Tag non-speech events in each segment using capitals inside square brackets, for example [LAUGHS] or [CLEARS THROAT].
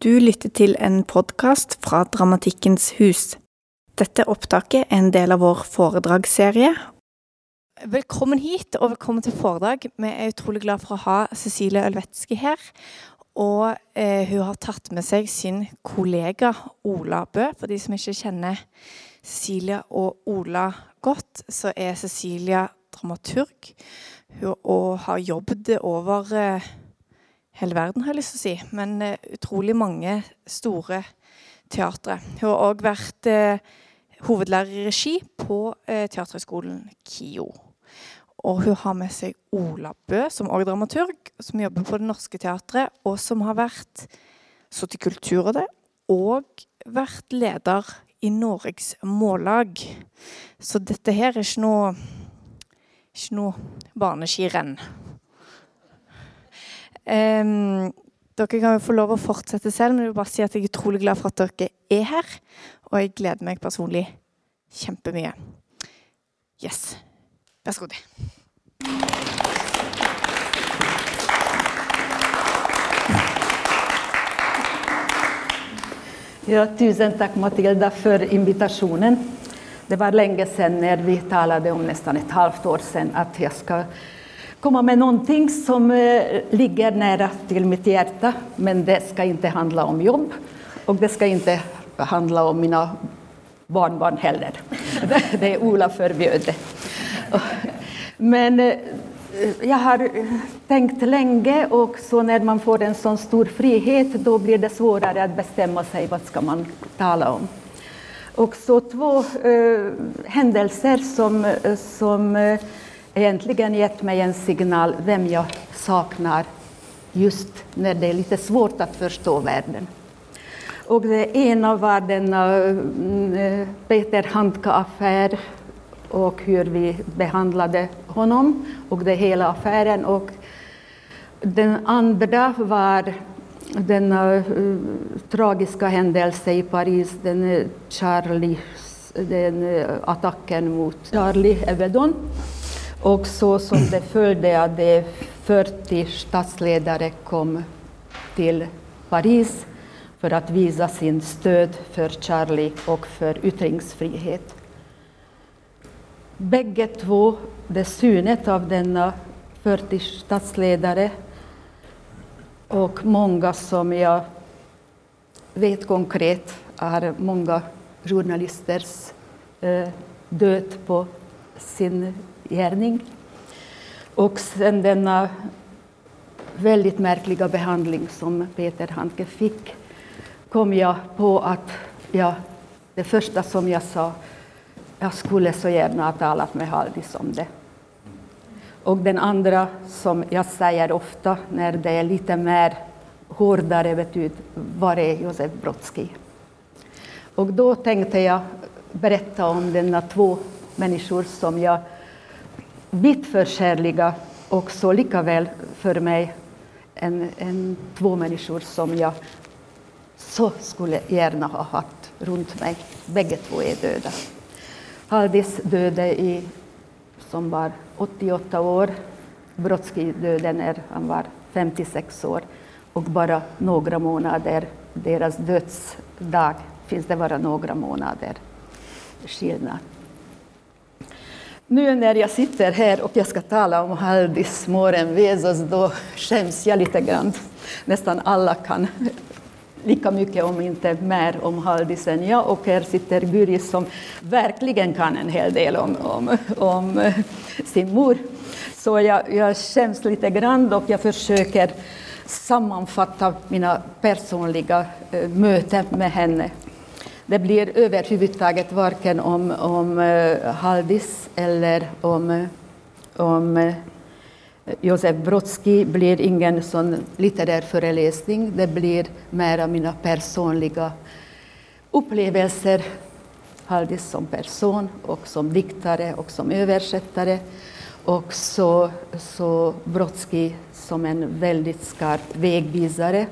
Du lytter til en podkast fra Dramatikkens hus. Dette opptaket er en del av vår foredragsserie. Velkommen hit, og velkommen til foredrag. Vi er utrolig glad for å ha Cecilie Ølvetski her. Og eh, hun har tatt med seg sin kollega Ola Bø. For de som ikke kjenner Cecilia og Ola godt, så er Cecilia dramaturg. Hun og har jobbet over eh, hele verden, har jeg lyst til å si. Men eh, utrolig mange store teatre. Hun har òg vært uh, hovedlærer i regi på eh, Teaterhøgskolen KIO. Og hun har med seg Ola Bø, som òg dramaturg, som jobber på Det Norske Teatret, og som har vært sittet i Kulturrådet og vært leder i Norges Mållag. Så dette her er ikke noe, ikke noe barneskirenn. Um, dere kan jo få lov å fortsette selv, men jeg vil bare si at jeg er utrolig glad for at dere er her. Og jeg gleder meg personlig kjempemye. Yes. Vær så god. Ja, tusen tack Matilda för invitationen. Det var länge sedan när vi talade om nästan ett halvt år sedan att jag ska komma med någonting som eh, ligger nära till mitt hjärta, men det ska inte handla om jobb och det ska inte handla om mina barnbarn heller. [LAUGHS] Det är Ola förbjöd det. Men eh, jag har tänkt länge och så när man får en sån stor frihet då blir det svårare att bestämma sig vad ska man tala om. Och så två eh, händelser som, eh, som eh, egentligen gett mig en signal vem jag saknar just när det är lite svårt att förstå världen. Och det ena var denna eh, eh, Peter Handka-affär och hur vi behandlade honom och det hela affären. Och den andra var den uh, tragiska händelsen i Paris, den Charlie, den uh, attacken mot Charlie Evedon. Och så som det följde att det 40 statsledare kom till Paris för att visa sin stöd för Charlie och för yttringsfrihet. Bägge två, det synet av denna 40 statsledare och många som jag vet konkret är många journalisters eh, död på sin gärning. Och sen denna väldigt märkliga behandling som Peter Handke fick kom jag på att ja, det första som jag sa, jag skulle så gärna ha talat med Haldis om det. Och den andra som jag säger ofta när det är lite mer hårdare betyder, var är Josef Brodsky? Och då tänkte jag berätta om denna två människor som jag vitt förkärliga också lika väl för mig än, än två människor som jag så skulle gärna ha haft runt mig. Bägge två är döda. Haldis döde i, som var 88 år. Brodsky döde när han var 56 år. Och bara några månader, deras dödsdag, finns det bara några månader skillnad. Nu när jag sitter här och jag ska tala om Haldis Moren Vezos, då skäms jag lite grann. Nästan alla kan lika mycket, om inte mer, om Haldis än jag. Och här sitter Guri som verkligen kan en hel del om, om, om sin mor. Så jag, jag skäms lite grann och jag försöker sammanfatta mina personliga eh, möten med henne. Det blir överhuvudtaget varken om, om eh, Haldis eller om, eh, om eh, Josef Brodsky blir ingen sån litterär föreläsning. Det blir mera mina personliga upplevelser. Haldis som person och som diktare och som översättare. Och så, så Brodsky som en väldigt skarp vägvisare.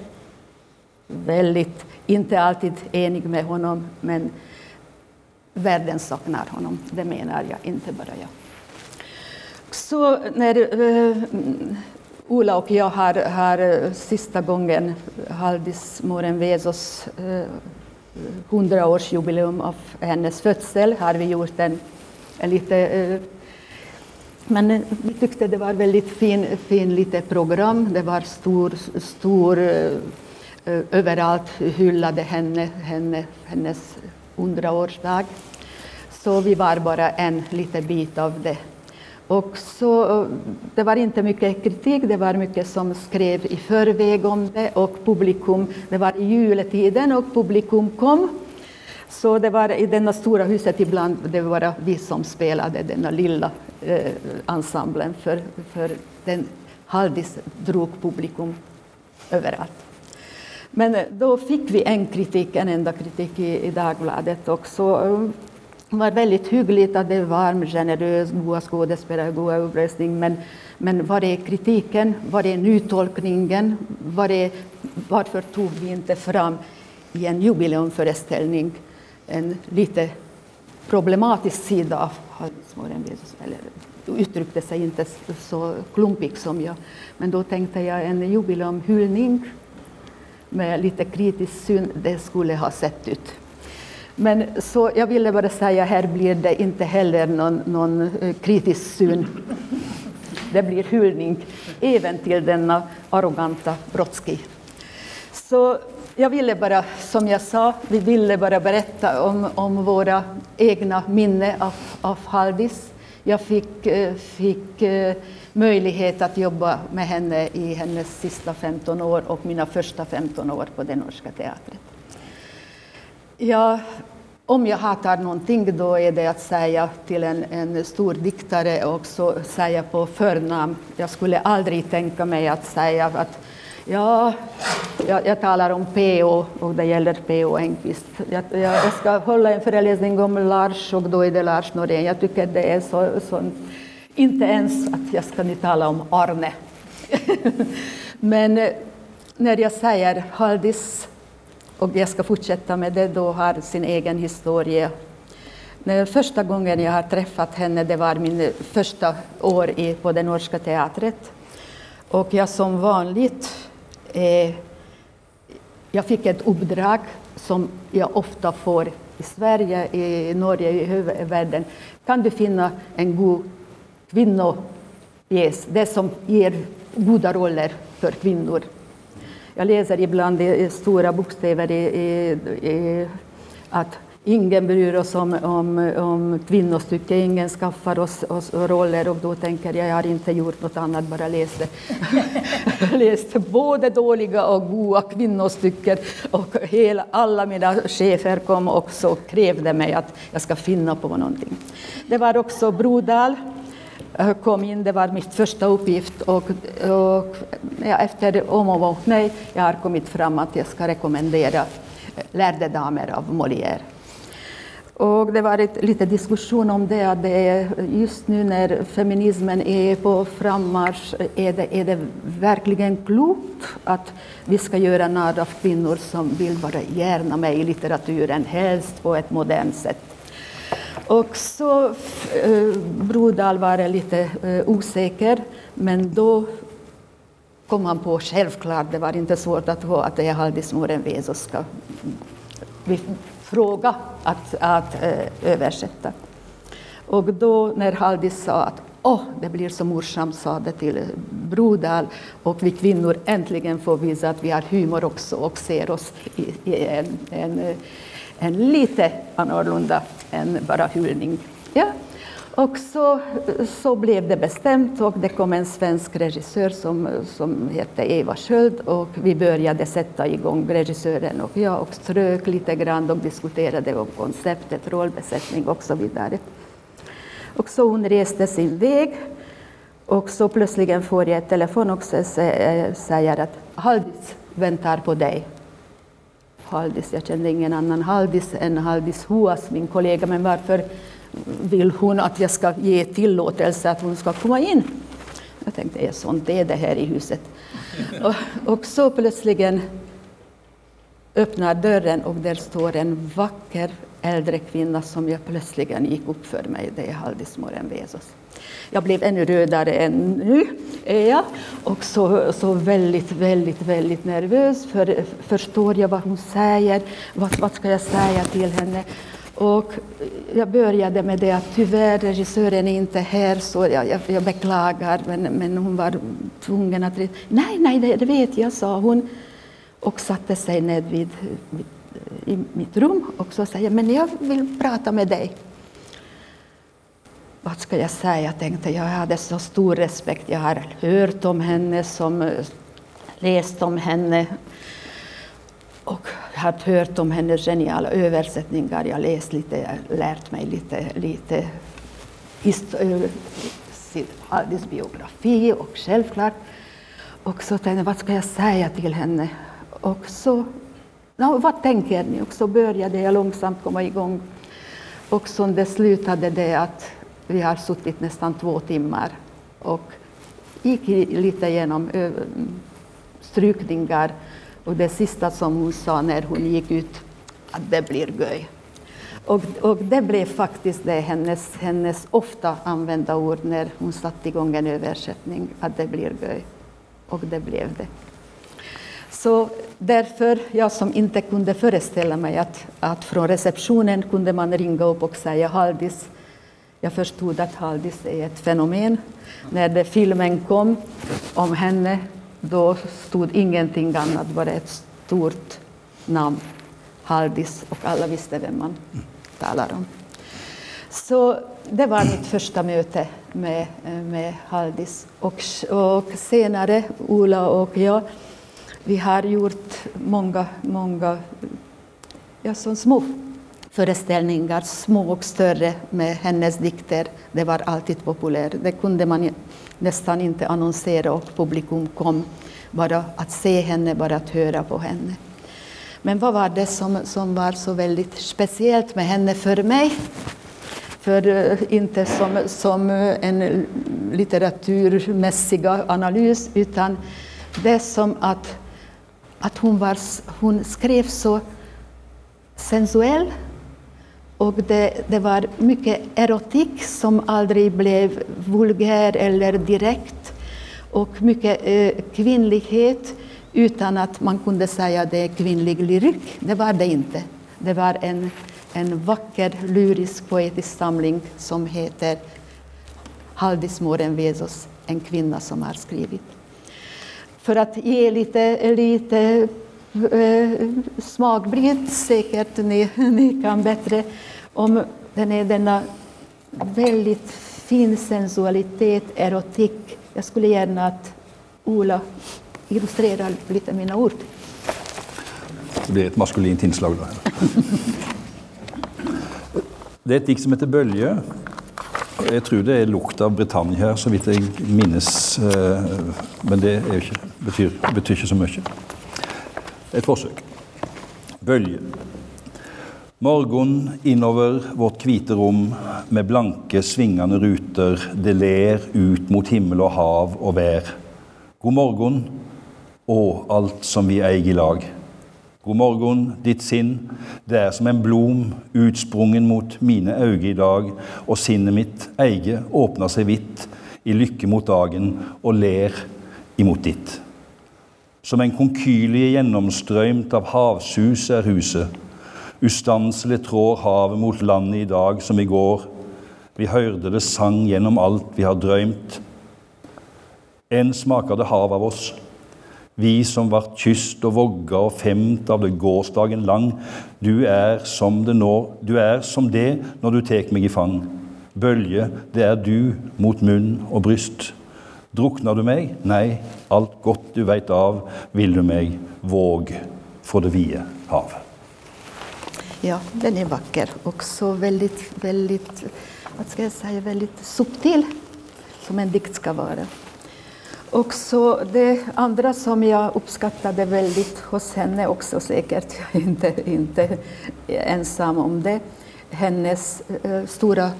Väldigt inte alltid enig med honom, men världen saknar honom. Det menar jag, inte bara jag. Så när uh, Ola och jag har, har eh, sista gången Haldis Moren Vesos eh, 100-årsjubileum av hennes födsel har vi gjort en, en lite eh, men eh, vi tyckte det var väldigt fin, fin lite program. Det var stor, stor eh, överallt hyllade henne, henne, hennes hundraårsdag. Så vi var bara en liten bit av det. Och så, det var inte mycket kritik, det var mycket som skrev i förväg om det och publikum, det var i juletiden och publikum kom. Så det var i denna stora huset ibland, det var bara vi som spelade denna lilla eh, ensemblen för, för den Haldis drog publikum överallt. Men eh, då fick vi en kritik, en enda kritik i, i Dagbladet också mm, det var väldigt hyggligt att det var varm, generös, goda skådespelare, goda uppröstning. Men, men var är kritiken? Var är nytolkningen? Var är, varför tog vi inte fram i en jubileumföreställning en lite problematisk sida av Halsmåren? Eller uttryckte sig inte så klumpigt som jag. Men då tänkte jag en jubileumhyllning med lite kritisk syn, det skulle ha sett ut. Men så jag ville bara säga, här blir det inte heller någon, någon eh, kritisk syn. Det blir hyllning även till denna arroganta Brodsky. Så jag ville bara, som jag sa, vi ville bara berätta om, om våra egna minnen av, av Haldis. Jag fick, eh, fick eh, möjlighet att jobba med henne i hennes sista 15 år och mina första 15 år på den norska teatern. Ja, om jag hatar någonting då är det att säga till en, en stor diktare och så säga på förnamn. Jag skulle aldrig tänka mig att säga att ja, jag, jag talar om P.O. och det gäller P.O. Engqvist. Jag, jag, ska hålla en föreläsning om Lars och då är det Lars Norén. Jag tycker det är så, så inte ens att jag ska nu tala om Arne. [LAUGHS] Men eh, när jag säger Haldis och jag ska fortsätta med det, då har sin egen historia. När första gången jag har träffat henne, det var min eh, första år i, på den norska teatret. Och jag som vanligt, eh, jag fick ett uppdrag som jag ofta får i Sverige, i Norge, i världen. Kan du finna en god kvinnopjäs, det som ger goda roller för kvinnor? Jag läser ibland i stora bokstäver i, i, i, att ingen bryr oss om, om, om kvinnostycke, ingen skaffar oss, oss, roller och då tänker jag, jag har inte gjort något annat, bara läst [LAUGHS] läst både dåliga och goda kvinnostycken och hela, alla mina chefer kom också och krävde mig att jag ska finna på någonting. Det var också Brodal Eh, kom in, det var mitt första uppgift och, och ja, efter om och nej, jag har kommit fram att jag ska rekommendera eh, Lärde damer av Molière. Och det varit lite diskussion om det, att det är just nu när feminismen är på frammarsch, är det, är det verkligen klokt att vi ska göra narr av kvinnor som vill vara gärna med i litteraturen, helst på ett modernt sätt? Och så eh, Brodal var lite eh, osäker, men då kom han på självklart, det var inte svårt att få att det är Haldis liksom Morenveso ska vi fråga att, att eh, översätta. Och då när Haldis sa att oh, det blir så morsamt, sa det till Brodal och vi kvinnor äntligen får visa att vi har humor också och ser oss i, i en, en eh, en lite annorlunda än bara hyllning. Ja. Och så, så blev det bestämt och det kom en svensk regissör som, som hette Eva Sköld och vi började sätta igång regissören och jag och strök lite grann och diskuterade om konceptet, rollbesättning och så vidare. Och så hon reste sin väg och så plötsligen får jag ett telefon och säger att Haldis väntar på dig. Haldis. Jag kände ingen annan Haldis än Haldis Huas, min kollega. Men varför vill hon att jag ska ge tillåtelse att hon ska komma in? Jag tänkte, är sånt är det här i huset. Och, och så plötsligen öppnar dörren och där står en vacker äldre kvinna som jag plötsligen gick upp för mig. Det är Haldis Morenvesos. Jag blev ännu rödare än nu, är jag. Och så, så väldigt, väldigt, väldigt nervös. För förstår jag vad hon säger? Vad, vad ska jag säga till henne? Och jag började med det att tyvärr regissören är inte här så jag, jag, jag beklagar men, men hon var tvungen att... Nej, nej, det, det vet jag, sa hon och satte sig ned vid, vid, i mitt rum och så säger men jag vill prata med dig. Vad ska jag säga, tänkte jag. Jag hade så stor respekt. Jag har hört om henne, som, läst om henne och har hört om hennes geniala översättningar. Jag har läst lite, lärt mig lite, lite Aldis biografi och självklart. Och så tänkte jag, vad ska jag säga till henne? Och så, no, vad tänker ni? Och så började jag långsamt komma igång. Och så det slutade det att vi har suttit nästan två timmar och gick lite igenom strykningar. Och det sista som hon sa när hon gick ut, att det blir göj. Och, och, det blev faktiskt det hennes, hennes ofta använda ord när hon satte igång en översättning, att det blir göj. Och det blev det. Så därför, jag som inte kunde föreställa mig att, att från receptionen kunde man ringa upp och säga Haldis, jag förstod att Haldis är ett fenomen. När det filmen kom om henne, då stod ingenting annat, bara ett stort namn, Haldis, och alla visste vem man talar om. Så det var mitt första möte med, med Haldis. Och, och senare, Ola och jag, vi har gjort många, många ja, som små föreställningar, små och större, med hennes dikter. Det var alltid populärt. Det kunde man nästan inte annonsera och publikum kom bara att se henne, bara att höra på henne. Men vad var det som, som var så väldigt speciellt med henne för mig? För eh, inte som, som eh, en litteraturmässig analys, utan det som att att hon, var, hon skrev så sensuell och det, det var mycket erotik som aldrig blev vulgär eller direkt och mycket eh, kvinnlighet utan att man kunde säga att det är kvinnlig lyrik. Det var det inte. Det var en, en vacker lyrisk poetisk samling som heter Haldis Morenvesos, en kvinna som har skrivit för att ge lite, lite eh, säkert ni, [LAUGHS] ni kan bättre, om den är denna väldigt fin sensualitet, erotik. Jag skulle gärna att Ola illustrerar lite mina ord. Det blir ett maskulint inslag Då. Det är ett dikt som heter Bölje Jag tror det är lukt av Britannien här så vidt jag minns. Eh, men det betyder inte så mycket. Et forsøk. Bølge. Morgen innover vårt hvite rom med blanke, svingende ruter. Det ler ut mot himmel og hav og vær. God morgen og alt som vi eier i lag. God morgen, ditt sinn, det er som en blom utsprungen mot mine øyne i dag, og sinnet mitt eige åpner seg vidt i lykke mot dagen og ler imot ditt. Som en konkylie gjennomstrømt av havsus er huset. Ustanselig trår havet mot landet i dag som i går. Vi hørte det sang gjennom alt vi har drømt. En smaker det hav av oss vi som vart kyst og vogga og femt av det gårsdagen lang. Du er som det, nå, du er som det når du tek meg i fang. Bølge, det er du mot munn og bryst. Drucknar du mig? Nej, allt gott du vet av, vill du mig våg för det vide hav. Ja, den är vacker. Också väldigt, väldigt, vad ska jag säga, väldigt subtil, som en dikt ska vara. Och så det andra som jag uppskattade väldigt hos henne också säkert, jag är inte, inte ensam om det, hennes eh, stora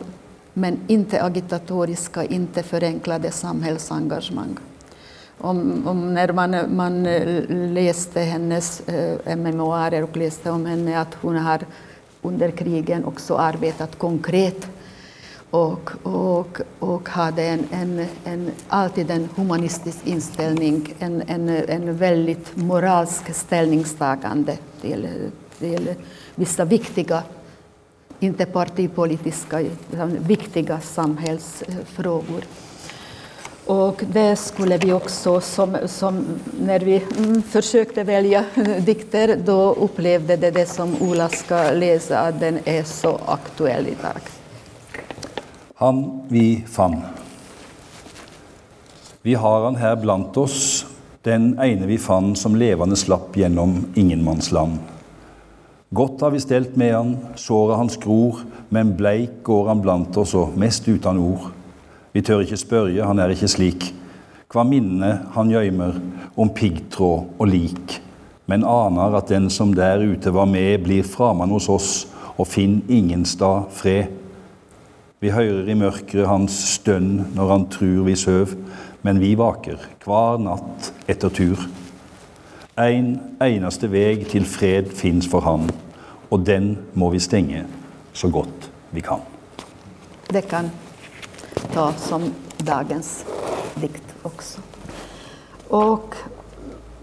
men inte agitatoriska, inte förenklade samhällsengagemang. om, om när man, man eh, läste hennes eh, memoarer och läste om henne att hon har under krigen också arbetat konkret och, och, och hade en, en, en, alltid en humanistisk inställning, en, en, en väldigt moralsk ställningstagande till, till vissa viktiga, inte partipolitiska, utan liksom, viktiga samhällsfrågor. Och det skulle vi också, som, som när vi mm, försökte välja [LAUGHS] dikter, då upplevde det, det som Ola ska läsa, att den är så aktuell idag. Han vi fann. Vi har han här blant oss, den ene vi fann som levande slapp genom ingenmansland. Godt har vi stelt med han, såret hans gror, men bleik går han blant oss og mest uten ord. Vi tør ikke spørre, han er ikke slik. Hva minne han gjøymer om piggtråd og lik, men aner at den som der ute var med, blir framann hos oss og finn ingenstad fred. Vi hører i mørket hans stønn når han trur vi søv, men vi vaker hver natt etter tur. En eneste veg til fred fins for han, og den må vi stenge så godt vi kan. Det kan ta som dagens dikt också. Och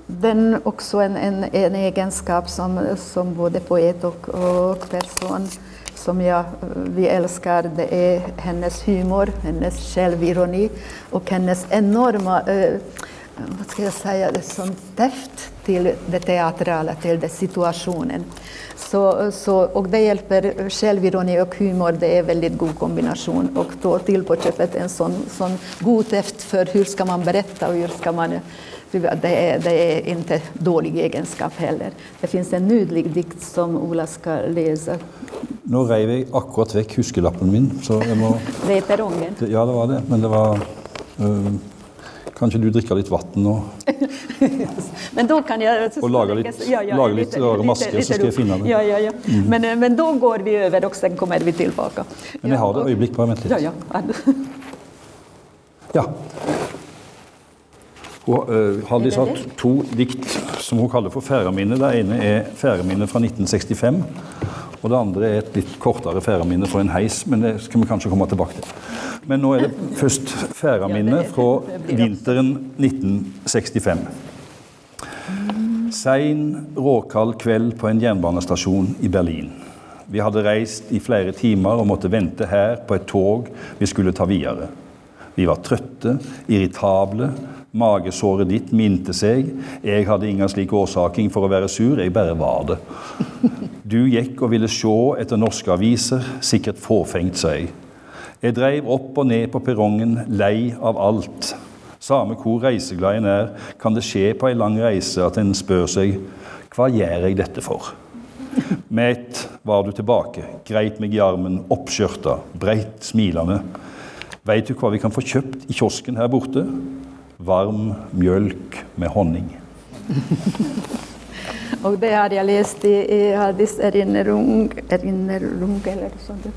den också en, en, en egenskap som, som både poet och, och person som jag, vi älskar, det är hennes humor, hennes självironi och hennes enorma, eh, vad ska jag säga, det som deft till det teatrala, till den situationen. Så, så, och det hjälper självironi och humor, det är en väldigt god kombination och då till på köpet en sån, sån god deft för hur ska man berätta och hur ska man det är, det är inte dålig egenskap heller. Det finns en nydlig dikt som Ola ska läsa. Nå reiv jeg akkurat vekk huskelappen min, så jeg må [LAUGHS] Det är perrongen. Ja, det var det, men det var øh, Kanskje du drikker litt vann nå? [LAUGHS] men då kan jag... Och laga lite, ja, ja, laga lite, rara masker så ska jag finna det. Ja, ja, ja. Mm. Men, men då går vi över och sen kommer vi tillbaka. Men jag har det ögonblick, bara vänta lite. Ja, ja. ja. Og, uh, Haldis har to dikt som hun kaller for færeminne. Det ene er færeminne fra 1965. Og det andre er et litt kortere færeminne fra en heis, men det skal vi kanskje komme tilbake til. Men nå er det først færeminne fra vinteren 1965. Sein, råkald kveld på en jernbanestasjon i Berlin. Vi hadde reist i flere timer og måtte vente her på et tog vi skulle ta videre. Vi var trøtte, irritable, Magesåret ditt minte seg. Jeg hadde ingen slik årsaking for å være sur, jeg bare var det. Du gikk og ville se etter norske aviser, sikkert fåfengt, sa jeg. Jeg dreiv opp og ned på perrongen, lei av alt. Samme hvor reiseglad en er, kan det skje på ei lang reise at en spør seg hva gjør jeg dette for? Med ett var du tilbake, greit meg i armen, oppskjørta, breit smilende. Veit du hva vi kan få kjøpt i kiosken her borte? varm mjölk med honning. [LAUGHS] och det har jag läst i, Haldis erinnerung, erinnerung eller sånt.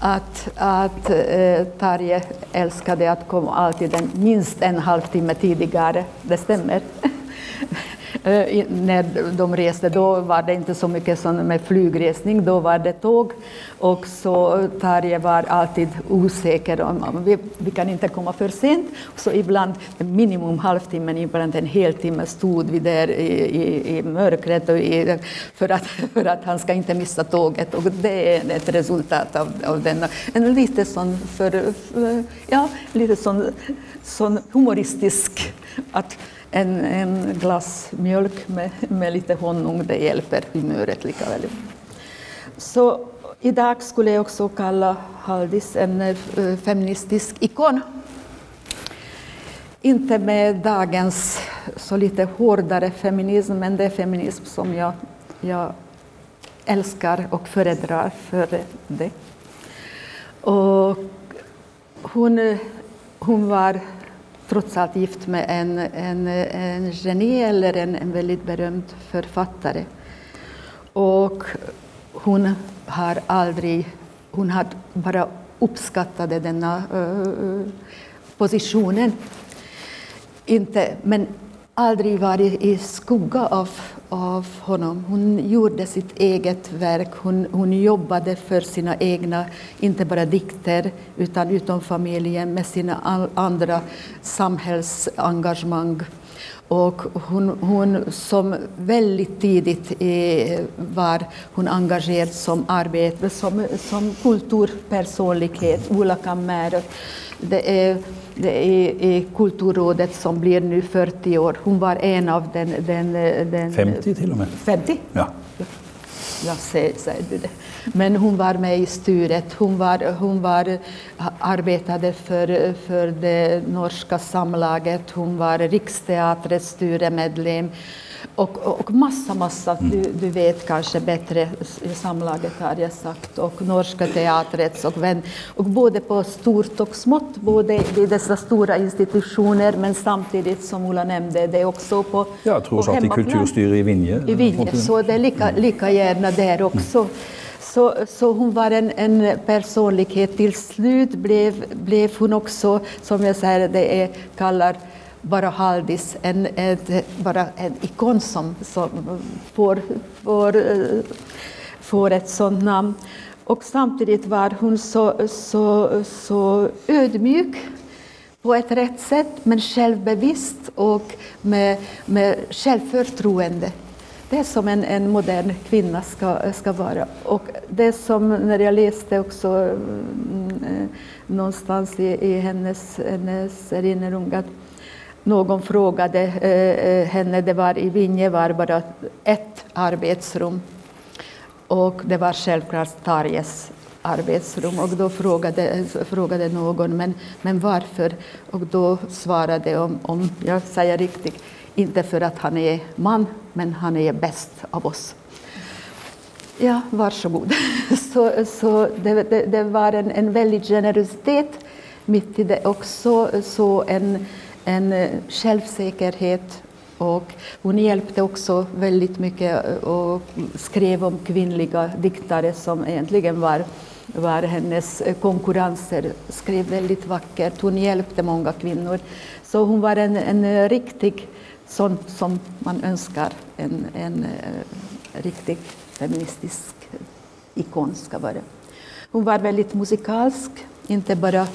Att, att eh, Tarje älskade att komma alltid en, minst en halvtimme tidigare. Det stämmer. [LAUGHS] Eh, när de reste, då var det inte så mycket som med flygresning, då var det tåg. Och så eh, Tarje var alltid osäker, om, vi, vi kan inte komma för sent. Så ibland, minimum halvtimmen, ibland en hel timme stod vi där i, i, i mörkret och i, för, att, [LAUGHS] för att han ska inte missa tåget. Och det är ett resultat av, av denna, en lite sån, för, för, ja, lite sån, sån humoristisk, att en, en glass mjölk med, med lite honung, det hjälper humöret lika väl. Så idag skulle jag också kalla Haldis en eh, feministisk ikon. Inte med dagens så lite hårdare feminism, men det är feminism som jag, jag älskar och föredrar för det. Och hon, hon var trots allt gift med en, en, en geni eller en, en väldigt berömd författare. Och hon har aldrig, hon har bara uppskattat denna uh, eh, positionen. inte, men aldrig varit i skugga av, av honom. Hon gjorde sitt eget verk, hon, hon jobbade för sina egna, inte bara dikter, utan utom familjen med sina andra samhällsengagemang. Och hon, hon som väldigt tidigt eh, var hon engagerad som arbete, som, som kulturpersonlighet, Ola märer. Det är, det är, Kulturrådet som blir nu 40 år. Hon var en av den... den, den 50 till och med. 50? Ja. Jag säger, säger du det. Men hon var med i styret. Hon, var, hon var, arbetade för, för det norska samlaget. Hon var Riksteatrets styremedlem. Och, och massa, massa, du, du vet kanske bättre, samlaget har jag sagt, och Norska teatrets och vän, och både på stort och smått, både i dessa stora institutioner, men samtidigt som Ola nämnde, det är också på Jag tror så att i kulturstyre i Vinje. I Vinje, så det är lika, lika gärna där också. Mm. Så, så hon var en, en personlighet. Till slut blev, blev hon också, som jag säger, det är, kallar bara Haldis, en, ett, bara en ikon som, som får, får, får ett sådant namn. Och samtidigt var hon så, så, så ödmjuk på ett rätt sätt, men självbevisst och med, med självförtroende. Det är som en, en modern kvinna ska, ska vara. Och det som, när jag läste också mm, eh, någonstans i, i hennes, hennes erinring, att någon frågade eh, eh, henne, det var i Vinje var bara ett arbetsrum och det var självklart Tarjes arbetsrum och då frågade, frågade någon men, men varför och då svarade om, om jag säger riktigt, inte för att han är man men han är bäst av oss. Ja, varsågod. [LAUGHS] Så, så det, det, det var en, en väldig generositet mitt i det också, så en, en eh, självsäkerhet och hon hjälpte också väldigt mycket eh, och skrev om kvinnliga diktare som egentligen var, var hennes eh, konkurrenser. Skrev väldigt vackert. Hon hjälpte många kvinnor. Så hon var en, en riktig sån som man önskar en, en riktig feministisk ikon ska vara. Hon var väldigt musikalsk, inte bara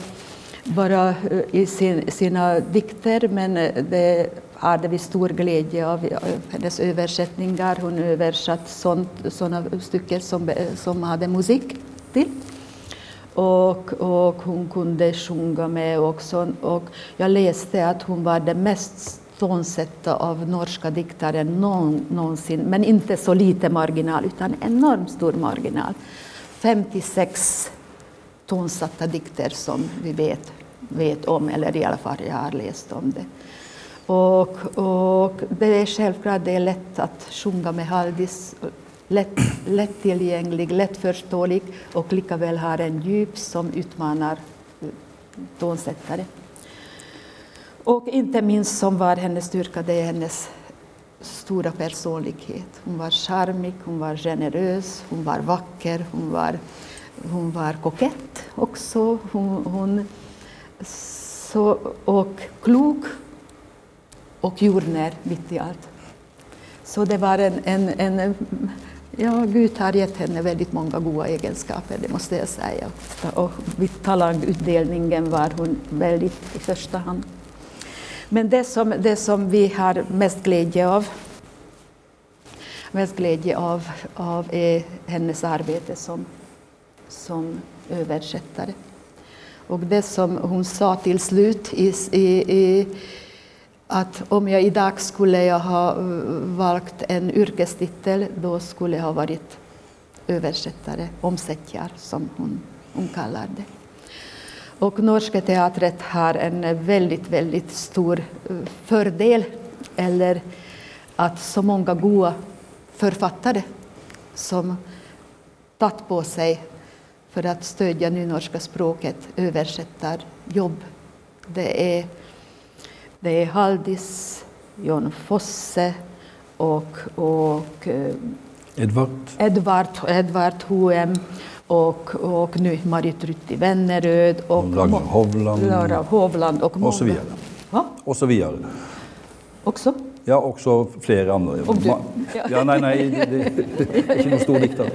bara eh, i sin, sina dikter, men eh, det hade vi stor glädje av hennes översättningar. Hon översatt sådana stycken som, eh, som hade musik till. Och, och hon kunde sjunga med också. Och jag läste att hon var den mest tonsätta av norska diktare någonsin, men inte så lite marginal, utan enormt stor marginal. 56 tonsatta dikter som vi vet, vet om, eller i alla fall jag har läst om det. Och, och det är självklart det är lätt att sjunga med Haldis, lätt, lättillgänglig, lättförståelig och likaväl har en djup som utmanar tonsättare. Och inte minst som var hennes styrka, det är hennes stora personlighet. Hon var charmig, hon var generös, hon var vacker, hon var hon var kokett också. Hon, hon, så, och klok och jordnär mitt i allt. Så det var en, en, en Ja, Gud har gett henne väldigt många goda egenskaper, det måste jag säga. Och vid talangutdelningen var hon väldigt i första hand. Men det som, det som vi har mest glädje av, mest glädje av, av är hennes arbete som som översättare. Och det som hon sa till slut i, i, i att om jag idag skulle jag ha valt en yrkestitel, då skulle jag ha varit översättare, omsättjar som hon, hon kallar det. Och Norska teatret har en väldigt, väldigt stor eh, fördel, eller att så många goda författare som tagit på sig för att stödja nynorska språket översättarjobb. Det är, det är Haldis, Jon Fosse och, och eh, Edvard. Edvard, Edvard H.M. och, och nu Marit Rytti Wenneröd och Laura Hovland. Hovland och, och så vidare. Ja, och så vidare. också. Ja, också flera andra. Och du. Ja, nej, nej, det, är inte någon stor diktare.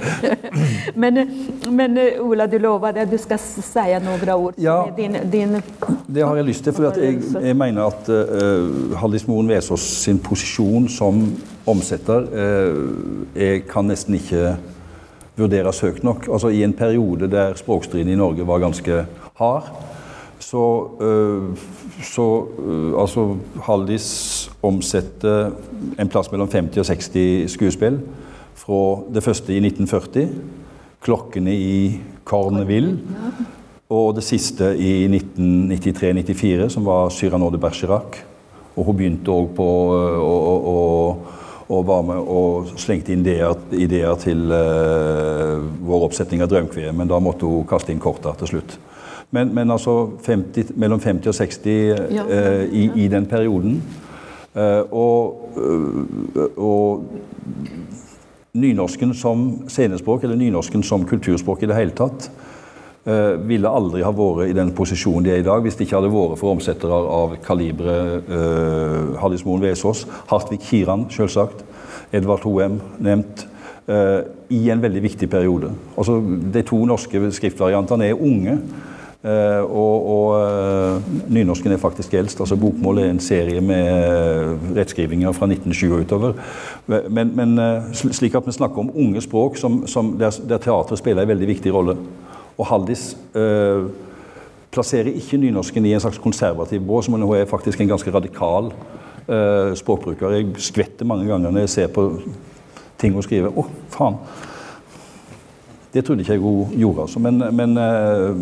Men, men eh, Ola, du lovade att du ska säga några ord. Ja. Din, din, Det har jeg lyst til, for jeg, jeg mener at uh, Hallis Moen Vesaas sin posisjon som omsetter uh, er, kan nesten ikke vurderes høyt nok. Altså I en periode der språkstriden i Norge var ganske hard, så, eh, så eh, altså Hallis omsetter en plass mellom 50 og 60 skuespill. Fra det første i 1940, 'Klokkene i Corneville', og det siste i 1993-94, som var Cyrano de Bergerac. Og hun begynte òg på eh, å, å, å, var med og slengte inn ideer, ideer til vår oppsetning av Draumkvedet, men da måtte hun kaste inn korta til slutt. Men, men altså 50, mellom 50 og 60 Ja. øh, i, i den perioden. Eh, og, øh, og nynorsken som scenespråk, eller nynorsken som kulturspråk i det hele tatt, eh, ville aldri ha vært i den posisjonen de er i dag, hvis det ikke hadde vært for omsettere av kaliberet uh, Hallis Moen Vesaas, Hartvig Kiran, selvsagt, Edvard Hoem nevnt, eh, i en veldig viktig periode. Altså, de to norske skriftvariantene er unge eh, og og eh, nynorsken er faktisk eldst. altså Bokmål er en serie med eh, rettskrivinger fra 1920 og utover. Men, men eh, slik at vi snakker om unge språk som, som der, der teatret spiller en veldig viktig rolle. Og Haldis eh, plasserer ikke nynorsken i en slags konservativ bås, men hun er faktisk en ganske radikal eh, språkbruker. Jeg skvetter mange ganger når jeg ser på ting hun skriver. Å, faen! Det trodde ikke jeg hun gjorde, altså. Men, men eh,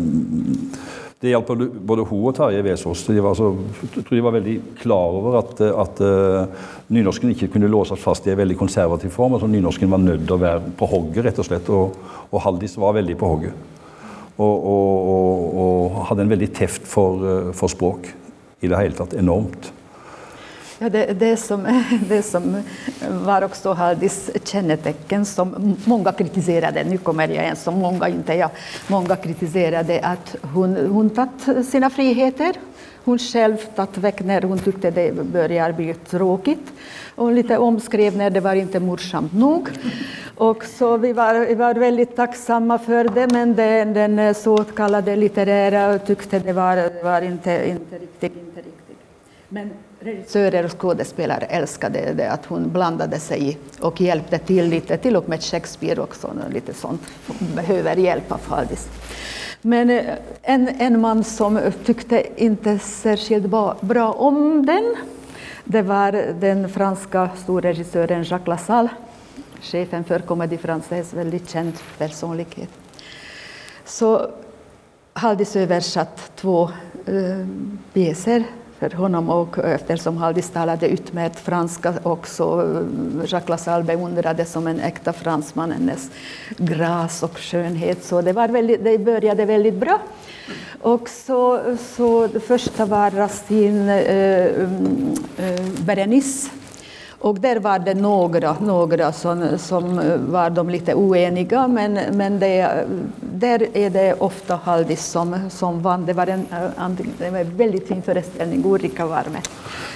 det hjalp både, både hun og Tarjei Vesaas. De var altså, jeg tror de var veldig klar over at, eh, at eh, nynorsken ikke kunne låses fast i en veldig konservativ form. altså Nynorsken var nødt til å være på hogget, rett og slett. Og, og Haldis var veldig på hogget. Og, og, og, og hadde en veldig teft for, for språk i det hele tatt. Enormt. Ja, det, det, som, [LAUGHS] det som var också Haldis kännetecken som många kritiserade, nu kommer jag en som många inte jag, många kritiserade att hon, hon tagit sina friheter. Hon själv tagit väck när hon tyckte det började bli tråkigt. Och lite omskrev när det var inte morsamt nog. Och så vi var, vi var väldigt tacksamma för det, men den, den så kallade litterära tyckte det var, var inte, inte riktigt, inte riktigt. Men regissörer och skådespelare älskade det, att hon blandade sig i och hjälpte till lite, till och med Shakespeare också, lite sånt, behöver hjälp av Haldis. Men eh, en, en man som tyckte inte särskilt bra, bra om den, det var den franska storregissören Jacques Lassalle, chefen för Comédie Française, väldigt känd personlighet. Så Haldis översatt två eh, pjäser för honom och eftersom Haldis talade utmärkt franska också eh, Jacques Lassalle beundrade som en äkta fransman hennes gras och skönhet. Så det, var väldigt, det började väldigt bra. Och så, så det första var Racine eh, mm, eh, Berenice och där var det några, några som, som var de lite oeniga, men, men det, där är det ofta Haldis som, som vann. Det var en, det var en väldigt fin föreställning, Ulrika var med.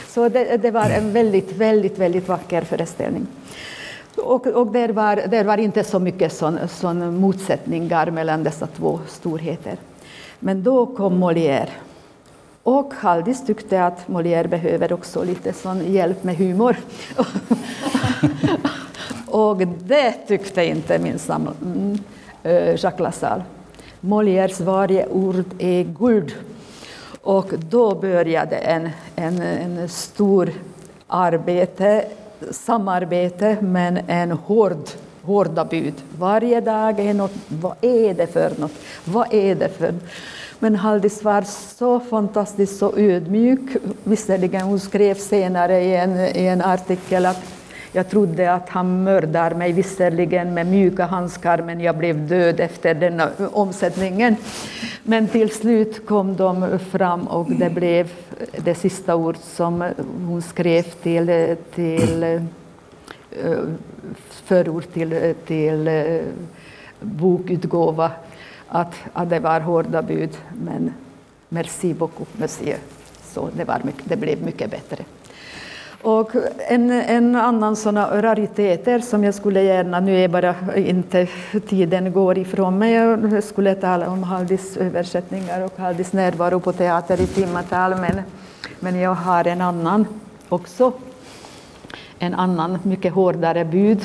Så det, det var en väldigt, väldigt, väldigt vacker föreställning. Och, och där, var, där var inte så mycket sån, sån motsättningar mellan dessa två storheter. Men då kom Molière. Och Haldis tyckte att Molière behöver också lite sån hjälp med humor. [LAUGHS] och det tyckte inte minsann mm, eh, Jacques Lassalle. Molières varje ord är guld. Och då började en, en, en stor arbete, samarbete, men en hård, hårda bud. Varje dag är något, vad är det för något? Vad är det för något? Men Haldis var så fantastiskt så ödmjuk. Visserligen hon skrev senare i en, i en artikel att jag trodde att han mördar mig visserligen med mjuka handskar men jag blev död efter den omsättningen. Men till slut kom de fram och det blev det sista ord som hon skrev till, till eh, förord till, till eh, bokutgåva att, att det var hårda bud, men merci beaucoup, monsieur. Så det, var mycket, det blev mycket bättre. Och en, en annan såna rariteter som jag skulle gärna, nu är bara inte tiden går ifrån mig, jag skulle tala om Haldis översättningar och Haldis närvaro på teater i timmatal, men, men jag har en annan också. En annan mycket hårdare bud,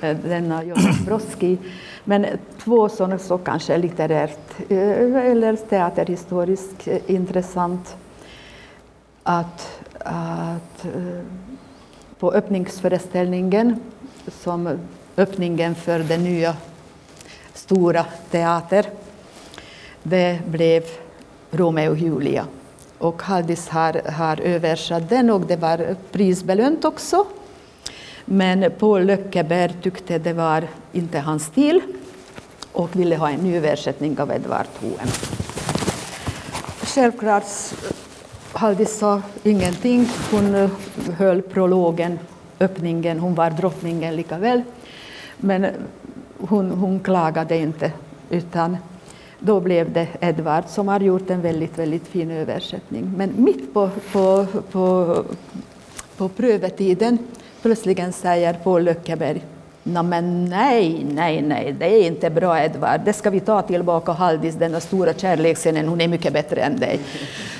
eh, denna Jonas Broski men två sådana så kanske litterärt eh, eller teaterhistoriskt eh, intressant att att eh, på öppningsföreställningen, som öppningen för den nya stora teater, det blev Romeo och Julia. Och Haldis har, har översatt den och det var prisbelönt också. Men Paul Löckeberg tyckte det var inte hans stil och ville ha en ny översättning av Edvard Hoem. Självklart Haldis sa ingenting. Hon eh, höll prologen, öppningen, hon var drottningen lika väl. Men eh, hon, hon klagade inte, utan då blev det Edvard som har gjort en väldigt, väldigt fin översättning. Men mitt på, på, på, på prövetiden plötsligen säger Paul Löckeberg men nej, nej, nej, det är inte bra Edvard. Det ska vi ta tillbaka Haldis, denna stora kärleksscenen, hon är mycket bättre än dig.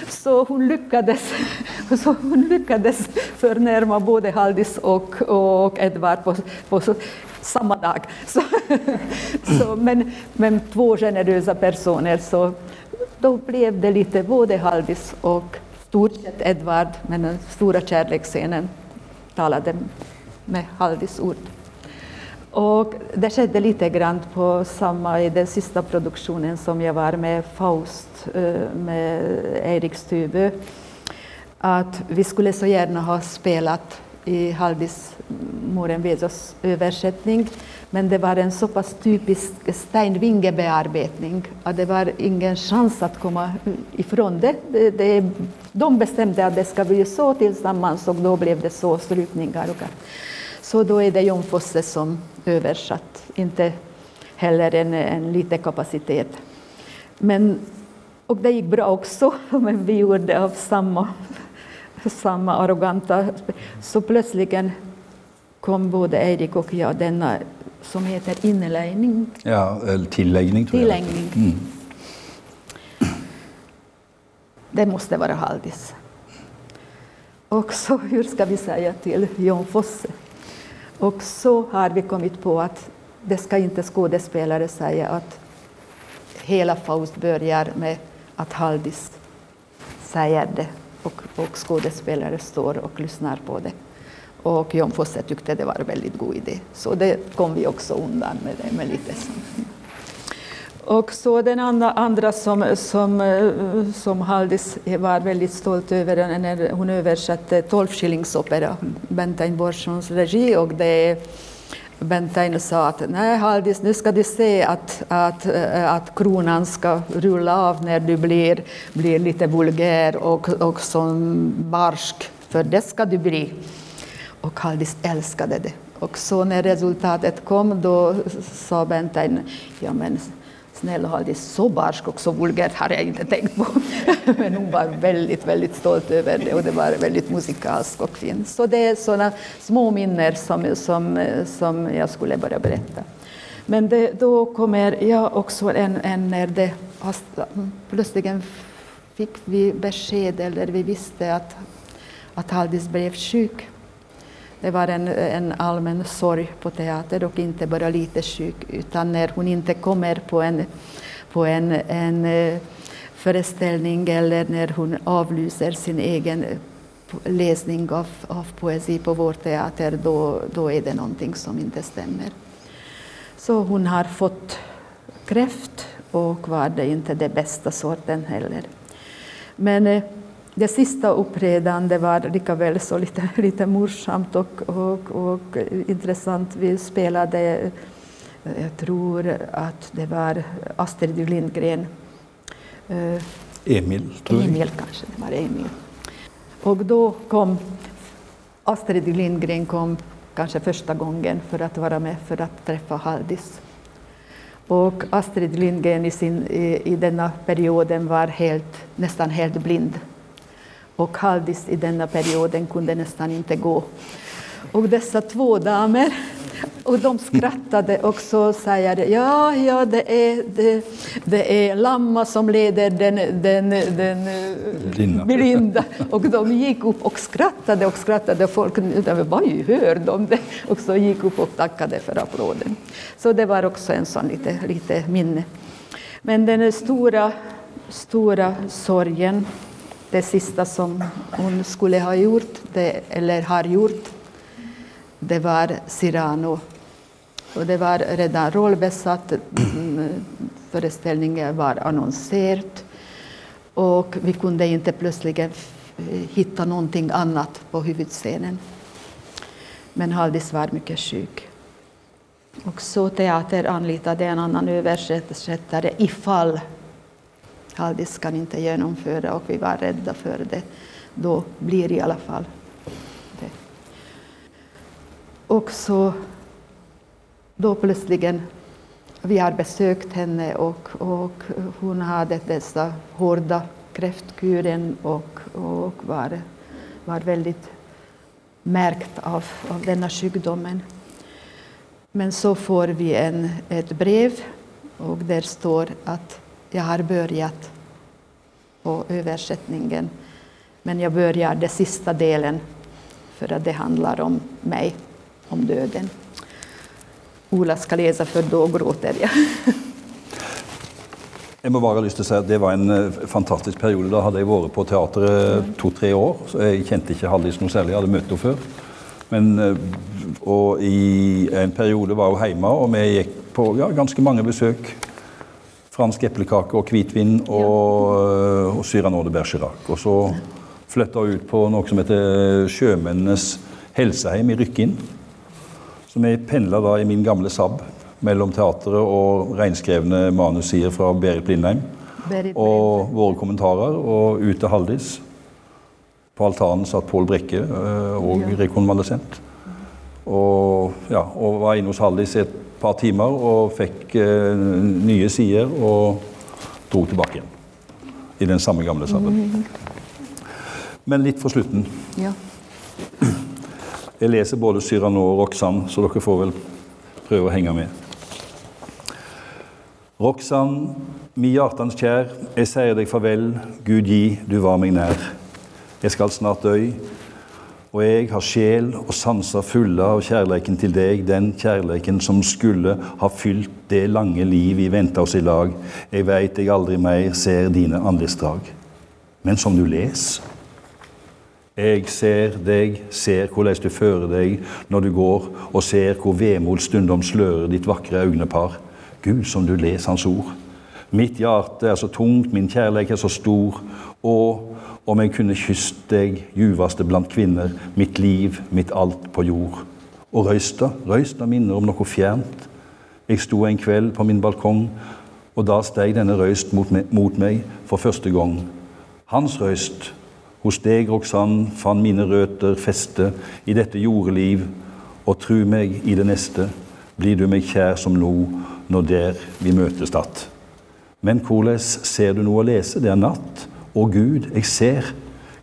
Så hon lyckades, [LAUGHS] så hon lyckades förnärma både Haldis och, och Edvard på, på samma dag. [LAUGHS] Så, så, men, men två generösa personer, så då blev det lite både Haldis och stort sett Edvard, men den stora kärleksscenen talade med Haldis ord. Och det skedde lite grann på samma i den sista produktionen som jag var med Faust eh, med Erik Stubö. Att vi skulle så gärna ha spelat i Haldis mm, Moren Vezos översättning. Men det var en så pass typisk Stein-Winge-bearbetning att det var ingen chans att komma ifrån det. det, det de bestämde att det ska bli så tillsammans och då blev det så strykningar. Så då är det Jon Fosse som översatt, inte heller en, en liten kapacitet. Men, och det gick bra också, [LAUGHS] men vi gjorde av samma, samma arroganta... Så plötsligen kom både Erik och jag denna som heter inläggning. Ja, eller tilläggning tror tilläggning. jag. Mm. Det måste vara Haldis. Och så, hur ska vi säga till Jon Fosse? Och så har vi kommit på att det ska inte skådespelare säga att hela Faust börjar med att Haldis säger det och, och skådespelare står och lyssnar på det. Och Jon Fosse tyckte det var en väldigt god idé, så det kom vi också undan med, det, med lite sånt. Och så den andra, andra som, som, som Haldis var väldigt stolt över när hon översatte tolvskillingsopera, Bentain Borssons regi. Och det Bentain sa att nej Haldis, nu ska du se att, att, att kronan ska rulla av när du blir, blir lite vulgär och, och som barsk, för det ska du bli. Och Haldis älskade det. Och så när resultatet kom då sa Bentheim, ja men Snälla Haldis, så barsk och så vulgärt har jag inte tänkt på. [LAUGHS] Men hon var väldigt, väldigt stolt över det och det var väldigt musikalskt och fint. Så det är sådana små minnen som, som, som jag skulle börja berätta. Men det, då kommer jag också en, en när det plötsligen fick vi besked eller vi visste att, att Haldis blev sjuk. Det var en, en allmän sorg på teatern och inte bara lite sjuk utan när hon inte kommer på en, på en, en eh, föreställning eller när hon avlyser sin egen eh, läsning av, av poesi på vår teater, då, då är det någonting som inte stämmer. Så hon har fått kräft och var det inte den bästa sorten heller. Men eh, det sista uppträdande var likaväl så lite, [LAUGHS] lite morsamt och, och, och intressant. Vi spelade, jag tror att det var Astrid Lindgren. Eh, Emil, tror jag. Emil kanske, det var Emil. Och då kom Astrid Lindgren kom kanske första gången för att vara med för att träffa Haldis. Och Astrid Lindgren i, sin, i, i denna perioden var helt, nästan helt blind Och Haldis i denna perioden kunde nästan inte gå. Och dessa två damer och de skrattade och så säger ja, ja, det är, det, det är Lamma som leder den, den, den Linda. Belinda. Och de gick upp och skrattade och skrattade. Folk vad hör de det? Och så gick upp och tackade för applåden. Så det var också en sån lite, lite minne. Men den stora, stora sorgen, det sista som hon skulle ha gjort, det, eller har gjort, det var Cyrano. Och det var redan rollbesatt, mm, föreställningen var annonserad och vi kunde inte plötsligt hitta någonting annat på huvudscenen. Men Haldis var mycket sjuk. Och så teater anlitade en annan översättare ifall Haldis kan inte genomföra och vi var rädda för det. Då blir det i alla fall det. Och så då plötsligen, vi har besökt henne och, och hon hade dessa hårda kräftkuren och, och var, var väldigt märkt av, av denna sjukdomen. Men så får vi en, ett brev och där står att jag har börjat på översättningen men jag börjar den sista delen för att det handlar om mig, om döden. Ola ska läsa för då gråter jag. [LAUGHS] Jeg må bare ha lyst til å si at Det var en eh, fantastisk periode. Da hadde jeg vært på teateret to-tre år. så Jeg kjente ikke Hallis noe særlig, jeg hadde møtt henne før. Men, eh, og I en periode var hun hjemme, og vi gikk på ja, ganske mange besøk. Fransk eplekake og hvitvin og, eh, og Cyrano de Bergerac. Og så flytta hun ut på noe som heter Sjømennenes helseheim i Rykkinn. Så vi pendla da i min gamle Saab mellom teatret og reinskrevne manussider fra Berit Blindheim. Berit Og våre kommentarer, og ut til Haldis. På altanen satt Pål Brekke, eh, og Ja. rekonvalesent. Og, ja, og var inne hos Haldis i et par timer og fikk eh, nye sider og dro tilbake igjen. I den samme gamle Saaben. Men litt for slutten. Ja. Jeg leser både Cyrano og Roxanne, så dere får vel prøve å henge med. Roxanne, mi hjertens kjær, jeg sier deg farvel, Gud gi, du var meg nær. Jeg skal snart dø, og jeg har sjel og sanser fulle av kjærleiken til deg, den kjærleiken som skulle ha fylt det lange liv vi venta oss i lag. Jeg veit jeg aldri mer ser dine anlitsdrag. Men som du leser jeg ser deg, ser hvordan du fører deg når du går, og ser hvor vemod stundom slører ditt vakre øynepar. Gud, som du leser Hans ord. Mitt hjerte er så tungt, min kjærlighet er så stor. Og om jag kunde kyssa dig, ljuvaste bland kvinnor, mitt liv, mitt allt på jord. Och rösta, rösta minner om något fjärnt. Jag stod en kväll på min balkong, och då steg denna röst mot mig mot mig för första gången. Hans röst hos dig, Roxanne, fann mina rötter fäste i detta jordeliv, och tro mig i det nästa blir du mig kär som nå, när där vi mötes att. Men koles ser du nu att läsa Det natt og Gud, jeg ser.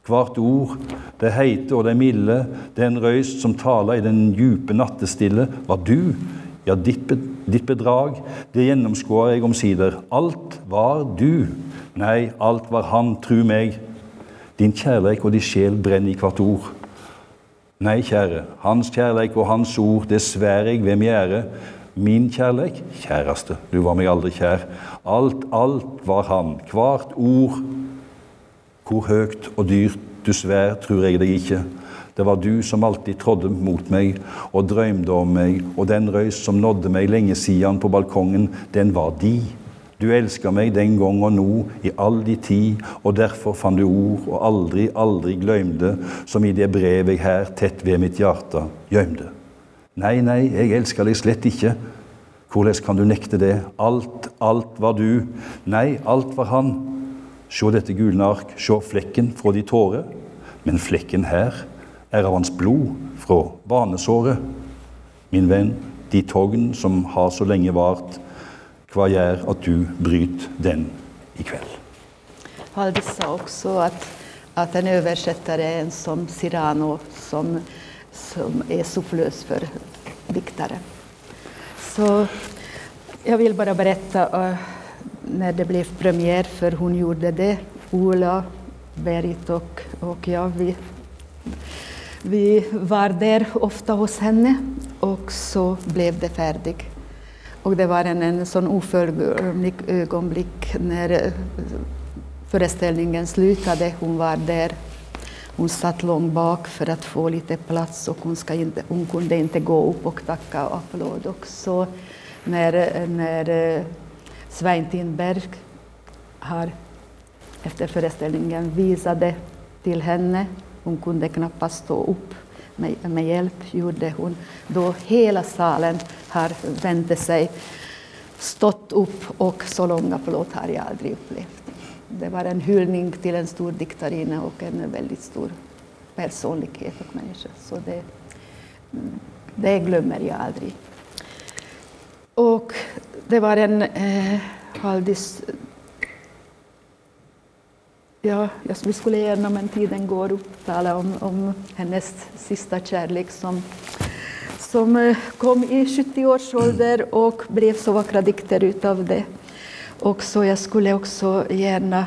Hvert ord, det heite og det milde, den røyst som taler i den djupe nattestille, var du. Ja, ditt, bedrag, det gjennomskuer jeg omsider. Alt var du. Nei, alt var han, tru meg. Din kjærleik og din sjel brenner i hvert ord. Nei, kjære, hans kjærleik og hans ord, det sver jeg ved min ære. Min kjærleik, kjæreste, du var meg aldri kjær. Alt, alt var han, hvert ord. Hvor høyt og dyrt du svær, tror jeg deg ikke. Det var du som alltid trådde mot meg og drømte om meg, og den røys som nådde meg lenge siden på balkongen, den var di. Du elska meg den gang og nå, i all di tid, og derfor fant du ord og aldri, aldri gløymde, som i det brev jeg her tett ved mitt hjerte gjømte. Nei, nei, jeg elsker deg slett ikke. Hvordan kan du nekte det? Alt, alt var du. Nei, alt var han. Se dette gulne ark, se flekken fra de tårer. Men flekken her er av hans blod fra banesåret. Min venn, de togn som har så lenge vart, hva gjør at du bryter den i kveld? Haldis sa också att, att en översättare är en som Cyrano som, som är sufflös för diktare. Så jag vill bara berätta uh, när det blev premiär, för hon gjorde det. Ola, Berit och, och jag, vi, vi var där ofta hos henne och så blev det färdigt. Och det var en, en sån oförglömlig ögonblick när eh, föreställningen slutade. Hon var där. Hon satt långt bak för att få lite plats och hon, ska inte, hon kunde inte gå upp och tacka och applåd. Och så när, eh, när eh, Svein Berg har efter föreställningen visade till henne, hon kunde knappast stå upp, med, med hjälp gjorde hon, då hela salen har vänt sig, stått upp och så långa plåt har jag aldrig upplevt. Det var en hyllning till en stor diktarinna och en väldigt stor personlighet och människa. Så det, mm, det glömmer jag aldrig. Och det var en eh, Haldis Ja, jag skulle gärna, men tiden går, upp tala om, om hennes sista kärlek som, som eh, kom i 70 års ålder och blev så vackra dikter utav det. Och så jag skulle också gärna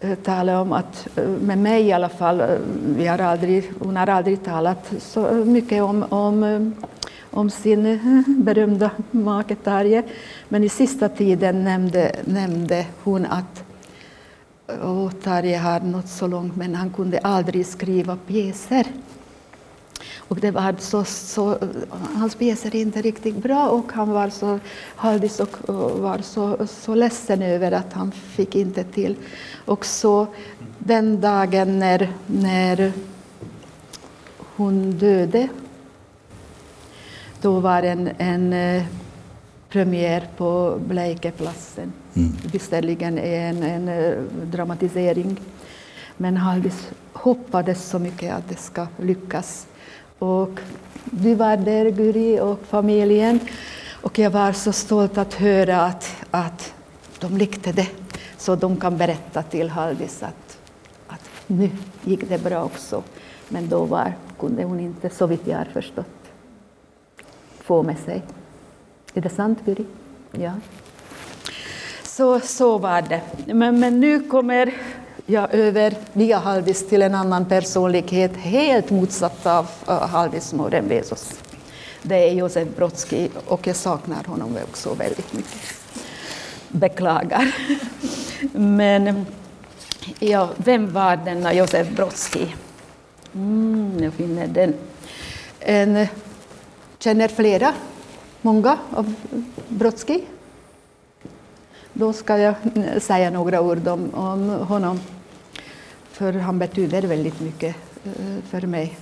eh, tala om att, eh, med mig i alla fall, vi har aldrig, hon har aldrig talat så mycket om, om, om sin eh, berömda make Tarje, men i sista tiden nämnde, nämnde hon att oh, Tarje har nått så långt, men han kunde aldrig skriva pjäser. Och det var så, så, hans pjäser inte riktigt bra och han var så, Haldis och, var så, så ledsen över att han fick inte till. Och så den dagen när, när hon döde, då var en, en eh, premiär på Bleikeplatsen. Mm. Visserligen en, en eh, dramatisering, men Haldis hoppades så mycket att det ska lyckas. Och vi var där, Guri och familjen, och jag var så stolt att höra att, att de likte det, så de kan berätta till Haldis att, att nu gick det bra också. Men då var, kunde hon inte, så vitt jag har förstått, få med sig. Är det sant, Guri? Ja. Så, så var det. Men, men nu kommer jag över via Halvis till en annan personlighet, helt motsatt av uh, Haldis Morenvesos. Det är Josef Brodsky och jag saknar honom också väldigt mycket. Beklagar. [LAUGHS] Men ja, vem var denna Josef Brodsky? Mm, jag finner den. En, känner flera många av Brodsky. Då ska jag säga några ord om, om honom, för han betyder väldigt mycket eh, för mig.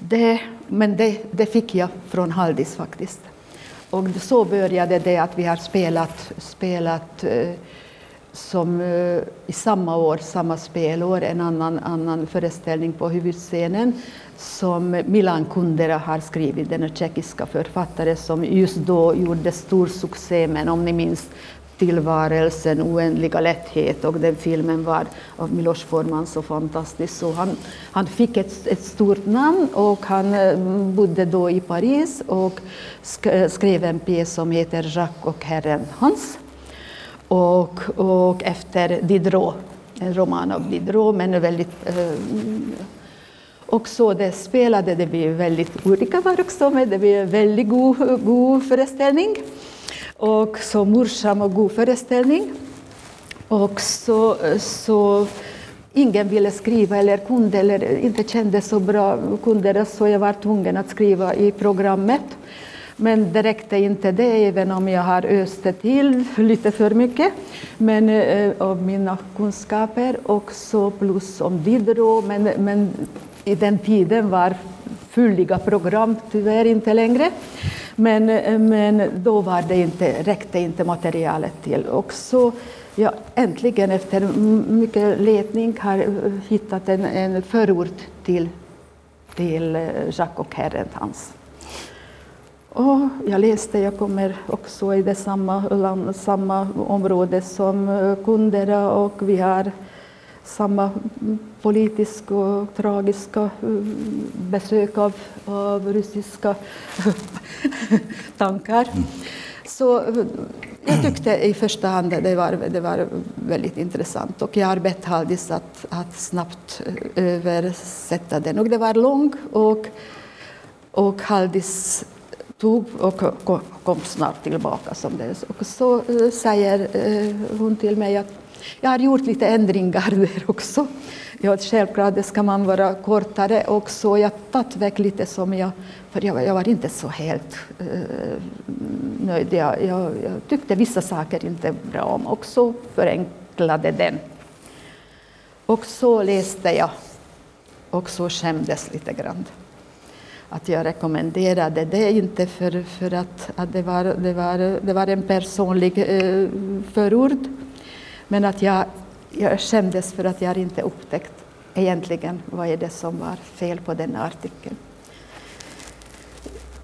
Det, men det, det fick jag från Haldis faktiskt. Och så började det att vi har spelat, spelat eh, som eh, i samma år, samma spelår, en annan, annan föreställning på huvudscenen som Milan Kundera har skrivit, den tjeckiska författare som just då gjorde stor succé, men om ni minns Tillvarelsen, oändliga lätthet och den filmen var av Milos Forman så fantastisk. Så han, han fick ett, ett stort namn och han eh, bodde då i Paris och skrev en pjäs som heter Jacques och herren Hans och, och efter Diderot, en roman av Diderot, men väldigt eh, och så det spelade, det blev väldigt olika var också, men det blev en väldigt god, god föreställning. Och så morsam och god föreställning. Och så, så ingen ville skriva eller kunde eller inte kände så bra, kunde så jag var tvungen att skriva i programmet. Men det räckte inte det, även om jag har öst till lite för mycket. Men eh, av mina kunskaper också plus om Diderot. Men, men i den tiden var fylliga program tyvärr inte längre. Men, men då var det inte, räckte inte materialet till. Och så jag äntligen efter mycket letning har hittat en, en förord till, till eh, Jacques och Herrentans. Och jag läste, jag kommer också i det samma, land, samma område som eh, Kunderna och vi har samma politiska och tragiska besök av, av ryska [LAUGHS] tankar. Så jag tyckte i första hand det var, det var väldigt intressant och jag arbetade alldeles att, att snabbt översätta den. Och det var lång och, och Haldis tog och kom snart tillbaka. Som det. Och så säger hon till mig att jag har gjort lite ändringar [LAUGHS] där också. Ja, självklart det ska man vara kortare också. Jag jag tagit väck lite som jag, för jag, jag var inte så helt uh, nöjd. Jag, jag, jag, tyckte vissa saker inte bra om och så förenklade den. Och så läste jag och så skämdes lite grann. Att jag rekommenderade det inte för, för att, att det, var, det, var, det var en personlig uh, förord men att jag, jag skämdes för att jag inte upptäckt egentligen vad är det som var fel på den artikeln.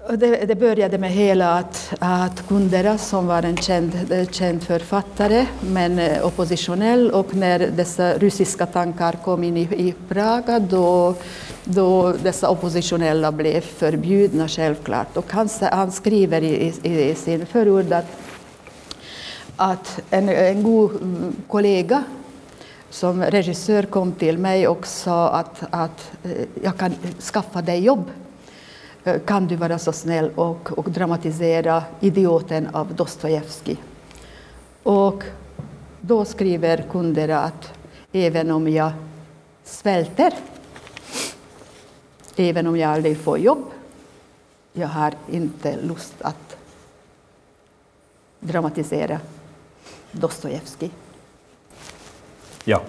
Det, det, började med hela att, att Kundera, som var en känd, eh, känd författare, men eh, oppositionell, och när dessa ryska tankar kom in i, i Praga, då, då dessa oppositionella blev förbjudna självklart. Och han, han skriver i, i, i sin förord att att en, en god mm, kollega som regissör kom till mig och sa att, att eh, jag kan skaffa dig jobb. Eh, kan du vara så snäll och, och dramatisera Idioten av Dostojevskij? Och då skriver kunderna att även om jag svälter, även om jag aldrig får jobb, jag har inte lust att dramatisera Dostojevskij. Ja.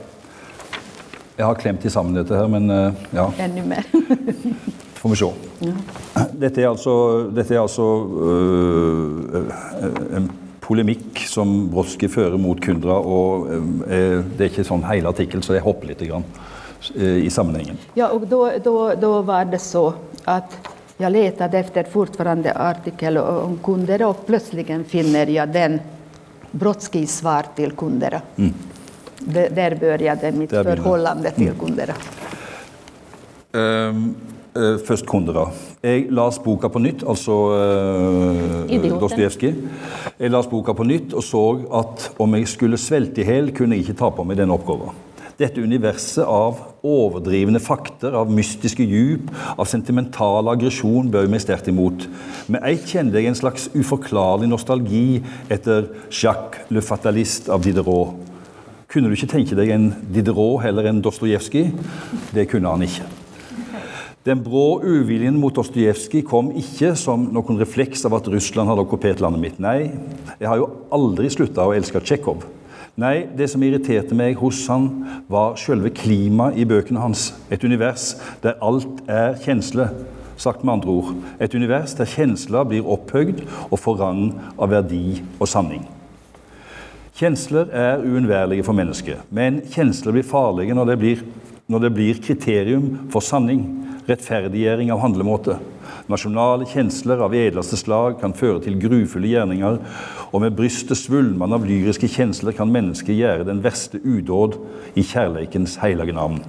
Jag har klämt samman dette her, men eh, ja. Ännu mer. [LAUGHS] får vi se. Ja. Dette er altså, dette er altså øh, en polemikk som Brodsky fører mot Kundra. og øh, Det er ikke sånn hele artikkel, så jeg hopper litt grann, øh, i sammenhengen. Ja, och då, då, då var det så att jag letade efter fortfarande artikel om Kundera och plötsligt finner jag den Brodskijs svar till Kundera. Mm. Det, där började mitt där förhållande till mm. Kundera. Um, uh, først Kundera. Jeg las boka på nytt, altså uh, Dostojevskij. Jeg las boka på nytt og så at om jeg skulle svelte i hjel, kunne jeg ikke ta på meg denne oppgaven. Dette universet av overdrivende fakter, av mystiske djup, av sentimental aggresjon bøy meg sterkt imot. Med ett kjente jeg en slags uforklarlig nostalgi etter Jacques le Fataliste av Diderot. Kunne du ikke tenke deg en Diderot heller enn Dostojevskij? Det kunne han ikke. Den brå uviljen mot Dostojevskij kom ikke som noen refleks av at Russland hadde okkupert landet mitt. Nei, jeg har jo aldri slutta å elske Tsjekhov. Nei, det som irriterte meg hos han, var selve klimaet i bøkene hans. Et univers der alt er kjensle. Sagt med andre ord, et univers der kjensler blir opphøyd og får rang av verdi og sanning. Kjensler er uunnværlige for mennesket, men kjensler blir farlige når det blir, når det blir kriterium for sanning, rettferdiggjøring av handlemåte. Nasjonale kjensler av edleste slag kan føre til grufulle gjerninger, og med brystet svulmende av lyriske kjensler kan mennesket gjøre den verste udåd i kjærleikens hellige navn.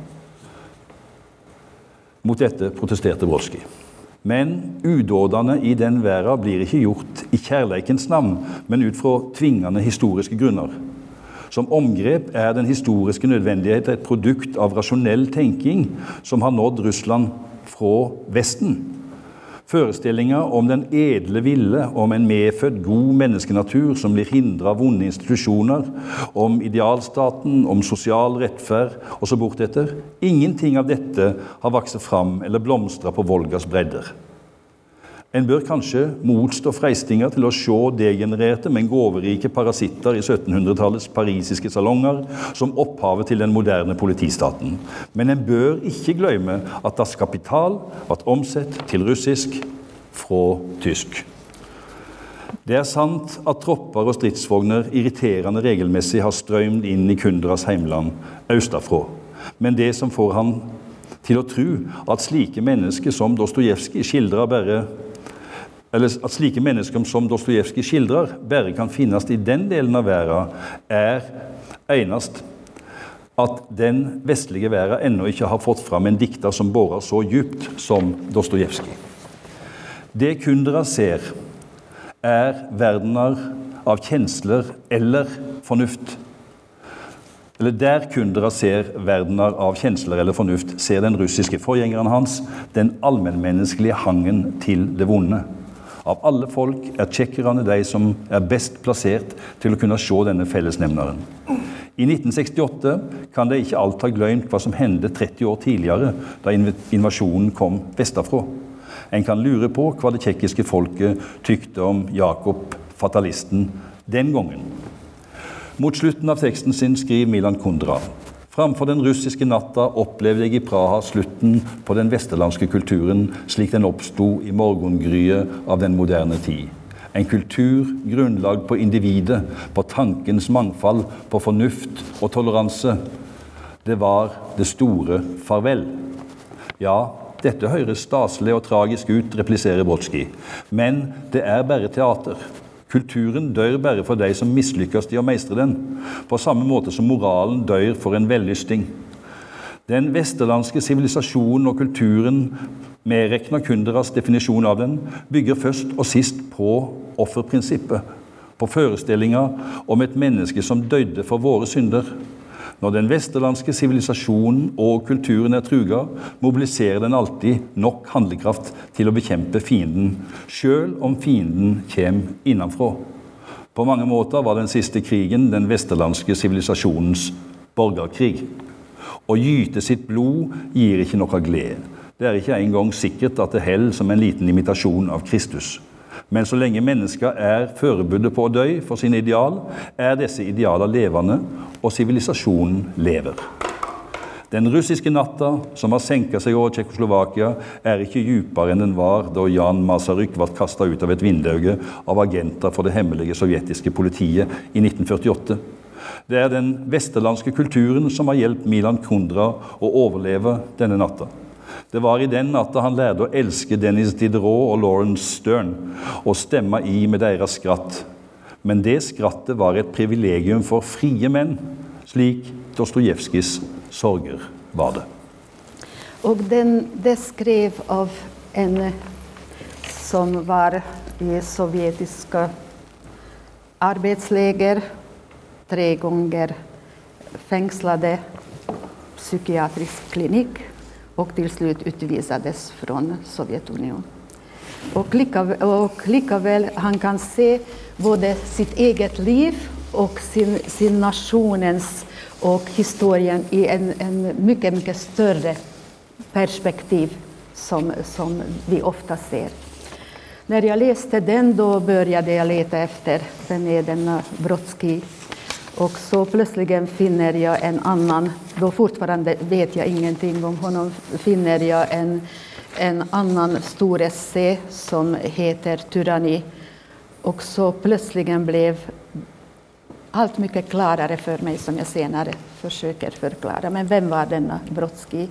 Mot dette protesterte Brodsky. Men udådene i den verden blir ikke gjort i kjærleikens navn, men ut fra tvingende historiske grunner. Som omgrep er den historiske nødvendighet et produkt av rasjonell tenking som har nådd Russland fra Vesten. Föreställningar om den edle ville, om en medfødt god menneskenatur som blir hindra av vonde institusjoner, om idealstaten, om sosial rettferd og så bortetter. Ingenting av dette har vokst fram eller blomstra på Volgas bredder. En bør kanskje motstå freistinger til å se degenererte, men gaverike parasitter i 1700-tallets parisiske salonger som opphavet til den moderne politistaten. Men en bør ikke glemme at Das Kapital ble omsett til russisk fra tysk. Det er sant at tropper og stridsvogner irriterende regelmessig har strømt inn i Kundras heimland østafra, men det som får han til å tro at slike mennesker som Dostojevskij skildrer bare eller at slike mennesker som Dostojevskij skildrer, bare kan finnes i den delen av verden, er enest at den vestlige verden ennå ikke har fått fram en dikter som borer så djupt som Dostojevskij. Det kunderna ser, er verdener av kjensler eller fornuft. Eller der kunderna ser verdener av kjensler eller fornuft, ser den russiske forgjengeren hans den allmennmenneskelige hangen til det vonde. Av alle folk er tsjekkerne de som er best plassert til å kunne se denne fellesnevneren. I 1968 kan de ikke alt ha glemt hva som hendte 30 år tidligere, da invasjonen kom vestafra. En kan lure på hva det tsjekkiske folket tykte om Jakob, fatalisten, den gangen. Mot slutten av teksten sin skriver Milan Kundra Framfor den russiske natta opplevde jeg i Praha slutten på den vesterlandske kulturen slik den oppsto i morgengryet av den moderne tid. En kultur grunnlagd på individet, på tankens mangfold, på fornuft og toleranse. Det var det store farvel. Ja, dette høres staselig og tragisk ut, repliserer Brodsky, men det er bare teater. Kulturen dør bare for de som mislykkes i å meistre den, på samme måte som moralen dør for en vellysting. Den vesterlandske sivilisasjonen og kulturen, medregna kunderas definisjon av den, bygger først og sist på offerprinsippet, på forestillinga om et menneske som døde for våre synder. Når den vesterlandske sivilisasjonen og kulturen er truga, mobiliserer den alltid nok handlekraft til å bekjempe fienden, sjøl om fienden kommer innenfra. På mange måter var den siste krigen den vesterlandske sivilisasjonens borgerkrig. Å gyte sitt blod gir ikke noe glede. Det er ikke engang sikkert at det holder som en liten imitasjon av Kristus. Men så lenge mennesker er forberedt på å dø for sine ideal, er disse idealer levende, og sivilisasjonen lever. Den russiske natta, som har senka seg over Tsjekkoslovakia, er ikke dypere enn den var da Jan Masaryk ble kasta ut av et vindöga av agenter for det hemmelige sovjetiske politiet i 1948. Det er den vesterlandske kulturen som har hjulpet Milan Kundra å overleve denne natta. Det var i den natten han lærte å elske Dennis Diderot og Lawrence Stern og stemme i med deres skratt. Men det skrattet var et privilegium for frie menn, slik Dostojevskijs sorger var det. Og den, det skrev av en som var i sovjetiske arbeidsleger, tre ganger fengslede, psykiatrisk klinikk och till slut utvisades från Sovjetunionen. Och likaväl, och likaväl han kan se både sitt eget liv och sin, sin nationens och historien i en, en mycket, mycket större perspektiv som, som vi ofta ser. När jag läste den då började jag leta efter vem är denna Brodsky och så plötsligen finner jag en annan, då fortfarande vet jag ingenting om honom, finner jag en, en annan stor essä som heter Tyranni. Och så plötsligen blev allt mycket klarare för mig som jag senare försöker förklara. Men vem var denna Brodsky?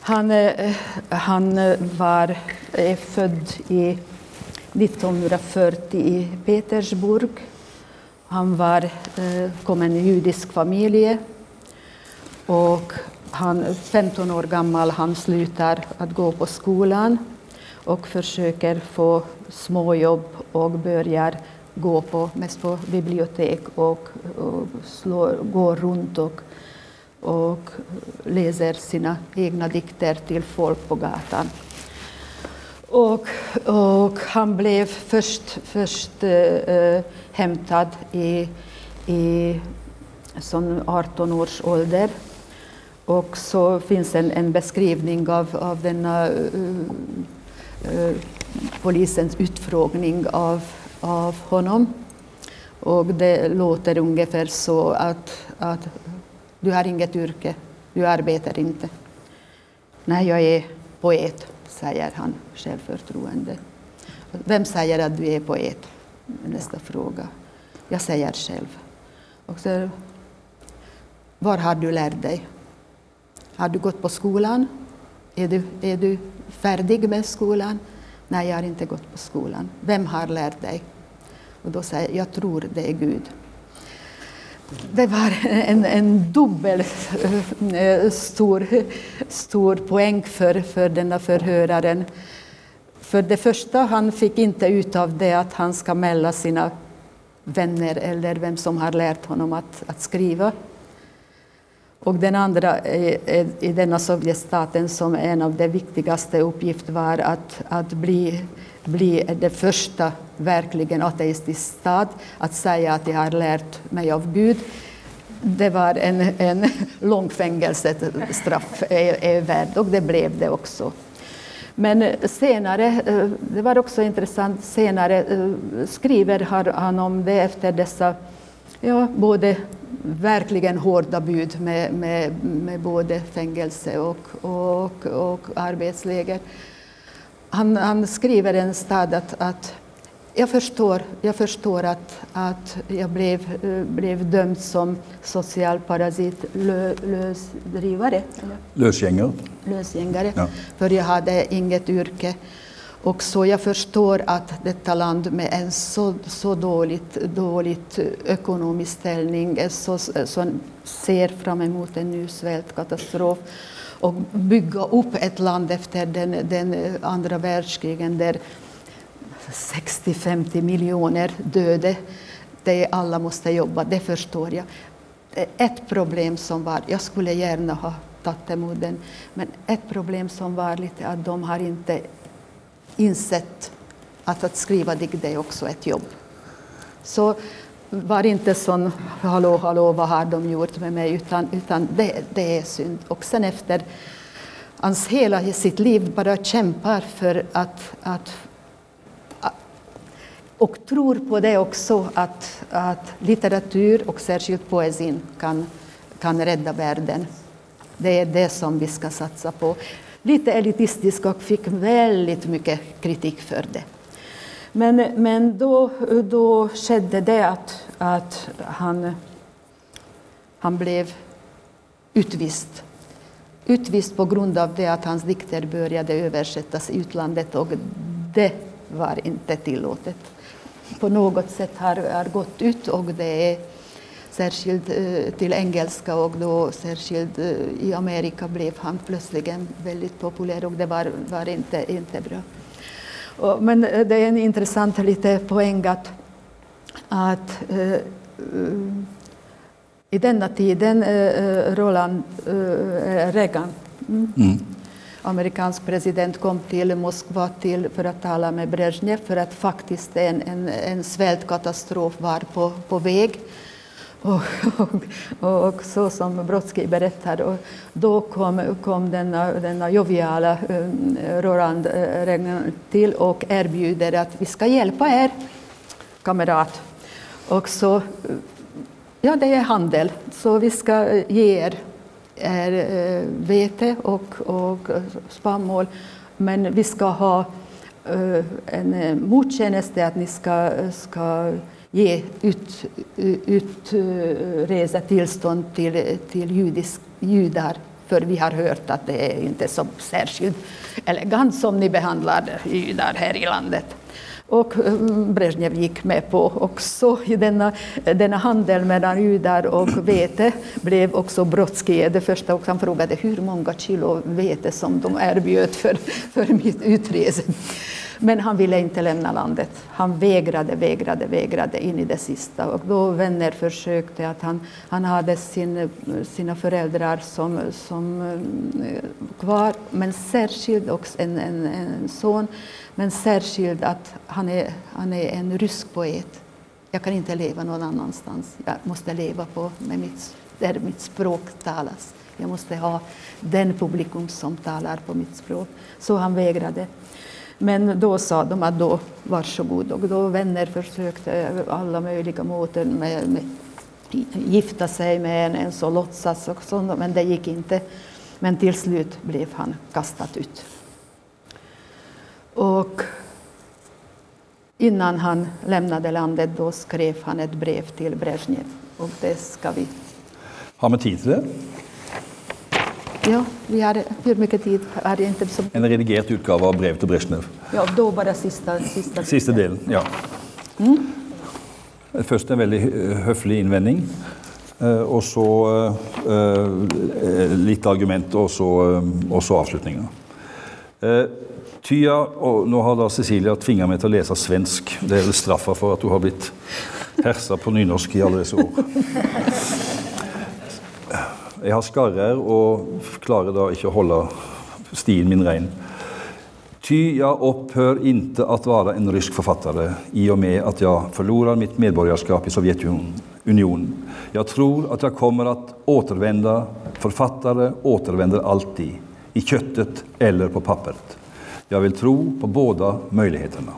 Han, eh, han eh, var, är född i 1940 i Petersburg han var, eh, kom en judisk familj och han, 15 år gammal, han slutar att gå på skolan och försöker få småjobb och börjar gå på, mest på bibliotek och, och slår, går runt och, och läser sina egna dikter till folk på gatan. Och, och han blev först, först äh, hämtad i, i som 18 års ålder. Och så finns en, en beskrivning av, av denna uh, uh, polisens utfrågning av, av honom. Och det låter ungefär så att, att du har inget yrke, du arbetar inte. Nej, jag är poet, säger han självförtroende. Vem säger att du är poet? Nästa fråga. Jag säger själv. Och så, var har du lärt dig? Har du gått på skolan? Är du, är du färdig med skolan? Nej, jag har inte gått på skolan. Vem har lärt dig? Och då säger jag, jag tror det är Gud det var en, en dubbel eh, stor, stor poäng för, för denna förhöraren. För det första, han fick inte ut av det att han ska mälla sina vänner eller vem som har lärt honom att, att skriva. Och den andra i denna Sovjetstaten som en av de viktigaste uppgifterna var att, att bli, bli det första verkligen ateistisk stad, att säga att jag har lärt mig av Gud. Det var en, en [LAUGHS] lång fängelsestraff är, är värd och det blev det också. Men eh, senare, eh, det var också intressant, senare eh, skriver han om det efter dessa, ja, både verkligen hårda bud med, med, med både fängelse och, och, och arbetsläger. Han, han skriver en stad att, att jag förstår, jag förstår att, att jag blev, blev dömd som social parasit, lö, lösdrivare. Lösgängare. Lösgängare, ja. för jag hade inget yrke. Och så jag förstår att detta land med en så, så dåligt, dåligt eh, ekonomisk ställning så, eh, så ser fram emot en ny svältkatastrof och bygga upp ett land efter den, den eh, andra världskrigen där 60-50 miljoner döde. Det alla måste jobba, det förstår jag. Ett problem som var, jag skulle gärna ha tagit emot den, men ett problem som var lite att de har inte insett att att skriva dikt är också ett jobb. Så var inte sån hallå, hallå, vad har de gjort med mig, utan, utan det, det är synd. Och sen efter hans hela sitt liv bara kämpar för att, att och tror på det också att, att litteratur och särskilt poesin kan, kan rädda världen. Det är det som vi ska satsa på lite elitistisk och fick väldigt mycket kritik för det. Men, men då, då skedde det att, att han, han blev utvist. Utvist på grund av det att hans dikter började översättas i utlandet och det var inte tillåtet. På något sätt har, har gått ut och det är särskilt eh, till engelska och då särskilt eh, i Amerika blev han plötsligen väldigt populär och det var, var inte, inte bra. Men eh, det är en intressant lite poäng att, att i denna tiden Roland Reagan, mm. mm. amerikansk president, kom till Moskva till, för att tala med Brezhnev för att faktiskt en, en, en svältkatastrof var på, på väg. Och, och, och, så som Brodsky berättar, och då kom, kom denna, denna joviala um, Roland eh, Regnan till och erbjuder att vi ska hjälpa er, kamrat. Och så, eh, ja det är handel, så vi ska eh, ge er, er vete och, och spannmål, men vi ska ha en mottjänst, att ni ska, ska ge ut, utresetillstånd till, till judisk, judar för vi har hört att det är inte så särskilt elegant som ni behandlar judar här i landet. Och mm, Brezhnev gick med på också i denna, denna handel mellan judar och vete blev också Brodsky det första och han frågade hur många kilo vete som de erbjöd för, för mitt utrese. Men han ville inte lämna landet. Han vägrade, vägrade, vägrade in i det sista. Och då vänner försökte att han, han hade sin, sina föräldrar som, som eh, kvar, men särskilt också en, en, en son, men särskilt att han är, han är en rysk poet. Jag kan inte leva någon annanstans. Jag måste leva på med mitt, där mitt språk talas. Jag måste ha den publikum som talar på mitt språk. Så han vägrade. Men då sa de att då varsågod. Och då vänner försökte alla möjliga måter med, med gifta sig med en, en så låtsas och sånt, men det gick inte. Men till slut blev han kastad ut. Och innan han lämnade landet då skrev han ett brev till Brezhnev och det ska vi... Har man tid till det? Ja, vi hade, hur mycket tid hade inte? Som... En redigerad utgåva av brev till Brezhnev. Ja, då bara sista, sista, sista delen. Ja. Mm. Först en väldigt höflig invändning. Eh, och så eh, lite argument och så, och så avslutningar. Ty och nu har da Cecilia tvingat mig att läsa svensk. Det är väl straffet för att du har blivit hersa på nynorsk i alla dessa år. [LAUGHS] Jag har skarrer och klarar da inte att hålla stilen min ren. Ty jag upphör inte att vara en rysk författare i och med att jag förlorar mitt medborgarskap i Sovjetunionen. Jag tror att jag kommer att återvända. Författare återvänder alltid, i köttet eller på pappret. Jag vill tro på båda möjligheterna.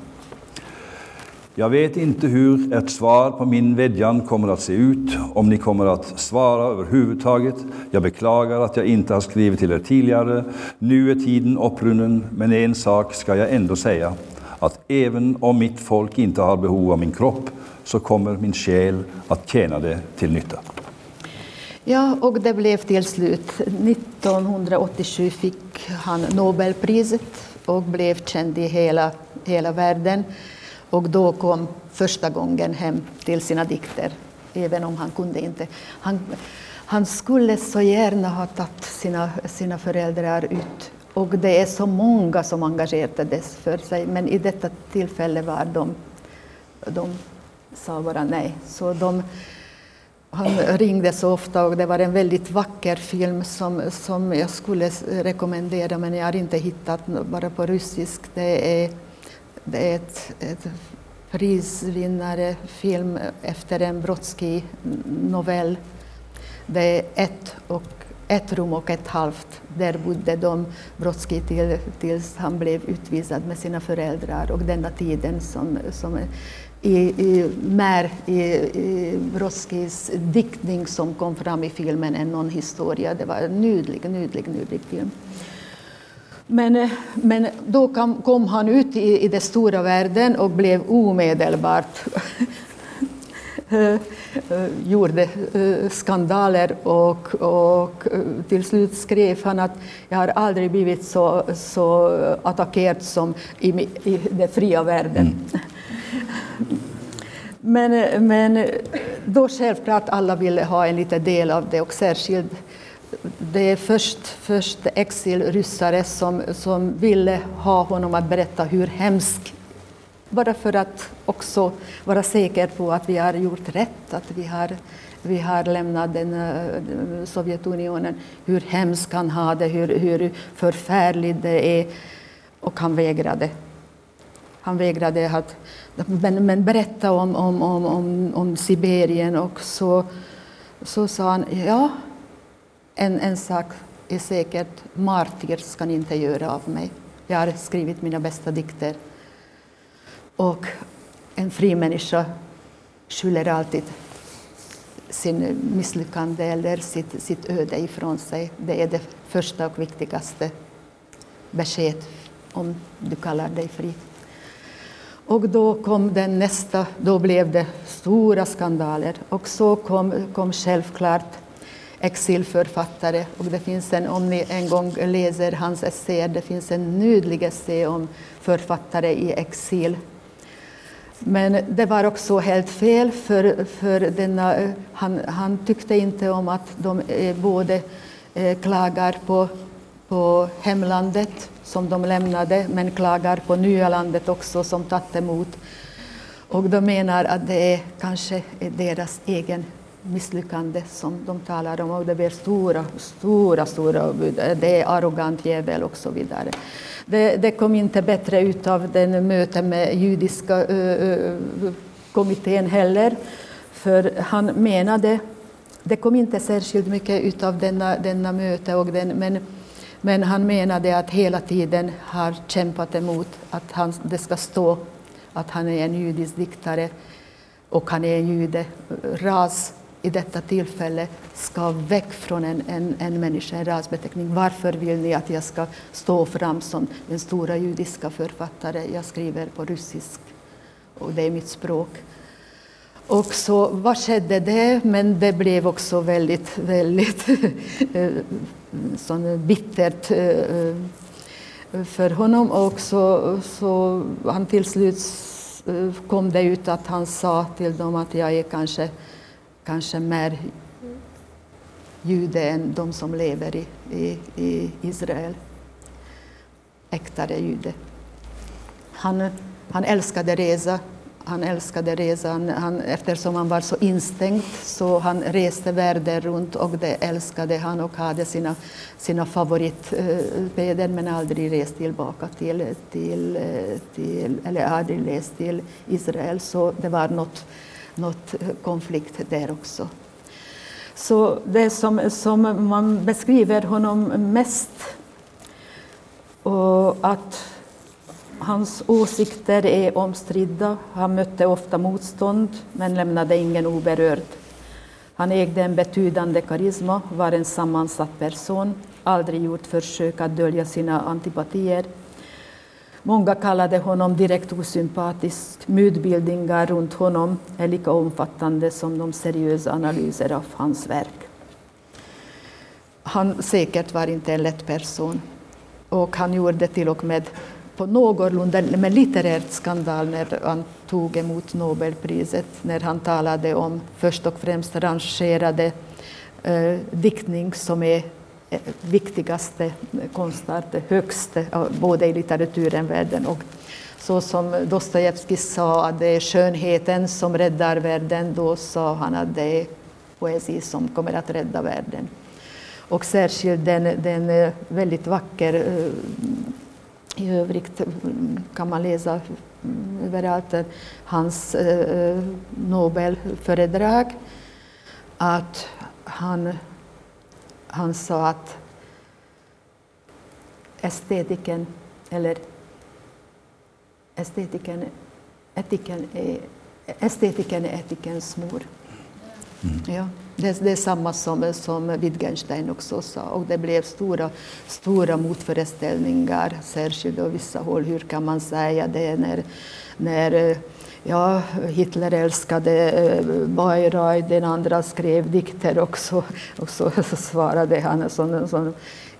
Jag vet inte hur ert svar på min vädjan kommer att se ut, om ni kommer att svara överhuvudtaget. Jag beklagar att jag inte har skrivit till er tidigare. Nu är tiden upprunnen, men en sak ska jag ändå säga, att även om mitt folk inte har behov av min kropp, så kommer min själ att tjäna det till nytta. Ja, och det blev till slut. 1987 fick han Nobelpriset och blev känd i hela, hela världen. Och då kom första gången hem till sina dikter, även om han kunde inte. Han, han skulle så gärna ha tagit sina, sina föräldrar ut och det är så många som engagerades för sig, men i detta tillfälle var de, de sa bara nej. Så de, han ringde så ofta och det var en väldigt vacker film som, som jag skulle rekommendera, men jag har inte hittat bara på ryssisk. Det är det är ett, ett prisvinnare film efter en Brodsky-novell. Det är ett, och, ett rum och ett halvt. Där bodde de, Brodsky till, tills han blev utvisad med sina föräldrar och denna tiden som, som i, i, mer i, i Brodskys diktning som kom fram i filmen än någon historia. Det var en nydlig, nydlig, nydlig film. Men, eh, men då kom, kom han ut i, i den stora världen och blev omedelbart [LAUGHS] eh, eh, gjorde skandaler och, och till slut skrev han att jag har aldrig blivit så, så attackerad som i, i den fria världen. Mm. [LAUGHS] Men, men då självklart alla ville ha en liten del av det och särskilt det är först, först exilryssare som, som ville ha honom att berätta hur hemsk bara för att också vara säker på att vi har gjort rätt, att vi har, vi har lämnat den, uh, Sovjetunionen, hur hemskt han har det, hur, hur förfärligt det är. Och han vägrade. Han vägrade att men, men berätta om, om, om, om, om Sibirien och så, så sa han ja, en, en sak är säkert, martyr ska ni inte göra av mig. Jag har skrivit mina bästa dikter. Och en fri människa skyller alltid sin misslyckande eller sitt, sitt öde ifrån sig. Det är det första och viktigaste beskedet om du kallar dig fri. Och då kom den nästa, då blev det stora skandaler. Och så kom, kom självklart exilförfattare. Och det finns en, om ni en gång läser hans essäer, det finns en nydlig essä om författare i exil. Men det var också helt fel, för, för denna, eh, han, han tyckte inte om att de eh, både eh, klagar på, på hemlandet som de lämnade, men klagar på nya landet också som tagit emot. Och de menar att det är kanske är deras egen misslyckande som de talar om. Och det blir stora, stora, stora det är arrogant jävel och så vidare. Det, det kom inte bättre ut av den mötet med judiska uh, kommittén heller, för han menade, det kom inte särskilt mycket ut av denna, denna möte, och den, men, men han menade att hela tiden har kämpat emot att han, det ska stå att han är en judisk diktare och han är en jude, ras i detta tillfälle ska väck från en, en, en människa, en rasbeteckning. Varför vill ni att jag ska stå fram som den stora judiska författare? Jag skriver på ryssisk och det är mitt språk. Och så vad skedde det? Men det blev också väldigt, väldigt [LAUGHS] eh, sån bittert eh, eh, för honom. Och så, så han till slut kom det ut att han sa till dem att jag är kanske kanske mer jude än de som lever i, i, i Israel. Äktare jude. Han, han älskade resa han älskade resan. Han, eftersom han var så instängd så han reste världen runt och det älskade han och hade sina, sina favoritbeder men aldrig rest tillbaka till, till, till, eller aldrig rest till Israel. Så det var något, något konflikt där också. Så det som, som man beskriver honom mest och att Hans åsikter är omstridda. Han mötte ofta motstånd, men lämnade ingen oberörd. Han ägde en betydande karisma, var en sammansatt person, aldrig gjort försök att dölja sina antipatier. Många kallade honom direkt osympatisk. Mytbildningar runt honom är lika omfattande som de seriösa analyser av hans verk. Han säkert var inte en lätt person och han gjorde till och med på någorlunda med litterärt skandal när han tog emot Nobelpriset, när han talade om först och främst rangerade eh, diktning som är viktigaste konstart, högst både i litteraturen världen och så som Dostojevskij sa att det är skönheten som räddar världen, då sa han att det är poesi som kommer att rädda världen. Och särskilt den, den eh, väldigt vacker eh, i övrigt kan man läsa mm, överallt eh, hans Nobelföredrag att han, han sa att estetiken, eller estetiken, etiken är, estetiken är etikens mor. Mm. Ja. Det, det är samma som, som Wittgenstein också sa och det blev stora, stora motföreställningar, särskilt på vissa håll. Hur kan man säga det när, när ja, Hitler älskade eh, Bayreuth, den andra skrev dikter också. Och så, [LAUGHS] så svarade han så, så,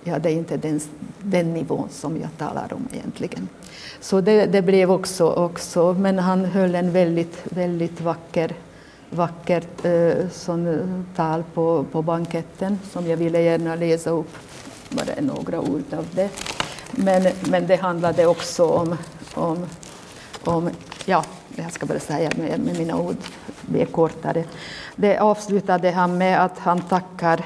ja, det är inte den, den nivån som jag talar om egentligen. Så det, det blev också, också, men han höll en väldigt, väldigt vacker vackert eh, sån eh, tal på, på banketten som jag ville gärna läsa upp. Bara några ord av det. Men, men det handlade också om, om, om ja, jag ska bara säga med, med mina ord, det är kortare. Det avslutade han med att han tackar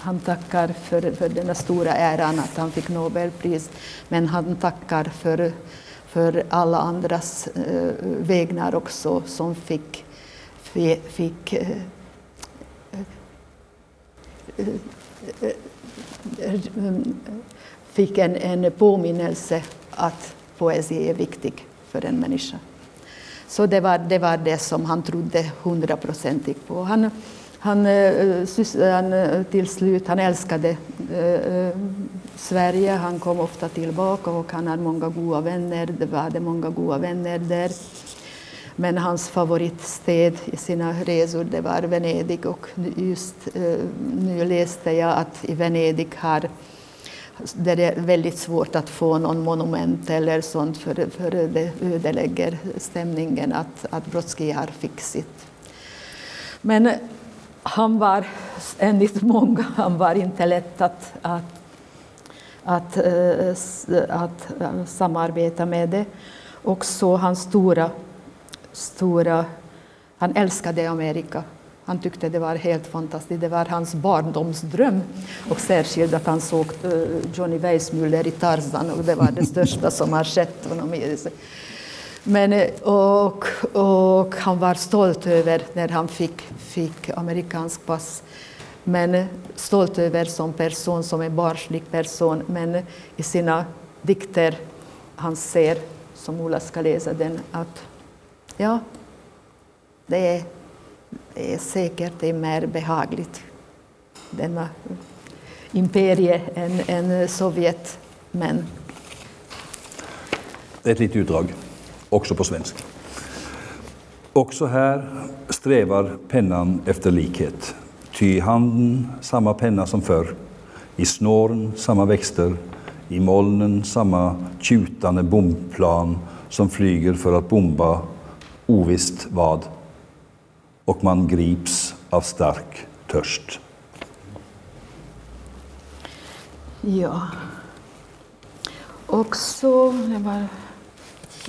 han tackar för, för den stora äran att han fick Nobelpris, men han tackar för, för alla andras eh, vägnar också som fick fick eh, eh, eh, eh, fick en, en påminnelse att poesi är viktig för en människa. Så det var det, var det som han trodde hundraprocentigt på. Han, han, eh, han, eh, till slut, han älskade eh, Sverige, han kom ofta tillbaka och han hade många goda vänner, det var många goda vänner där. Men hans favoritsted i sina resor det var Venedig och just eh, nu läste jag att i Venedig har där det är väldigt svårt att få någon monument eller sånt för, för det ödelägger stämningen att, att Brodsky har sitt. Men han var, enligt många, han var inte lätt att, att, att, eh, att, att samarbeta med det. Och så hans stora stora... Han älskade Amerika. Han tyckte det var helt fantastiskt. Det var hans barndomsdröm. Och särskilt att han såg eh, Johnny Weissmuller i Tarzan och det var det största som har skett honom. Men, eh, och, och han var stolt över när han fick, fick amerikansk pass. Men eh, stolt över som person, som en barnslig person. Men i sina dikter, han ser, som Ola ska läsa den, att Ja, det är, är säkert är mer behagligt, denna imperie, än, än Sovjet. Men... Ett litet utdrag, också på svenska. Också här strävar pennan efter likhet. Ty i handen samma penna som förr, i snåren samma växter, i molnen samma tjutande bombplan som flyger för att bomba ovisst vad och man grips av stark törst. Ja. Och så, det var,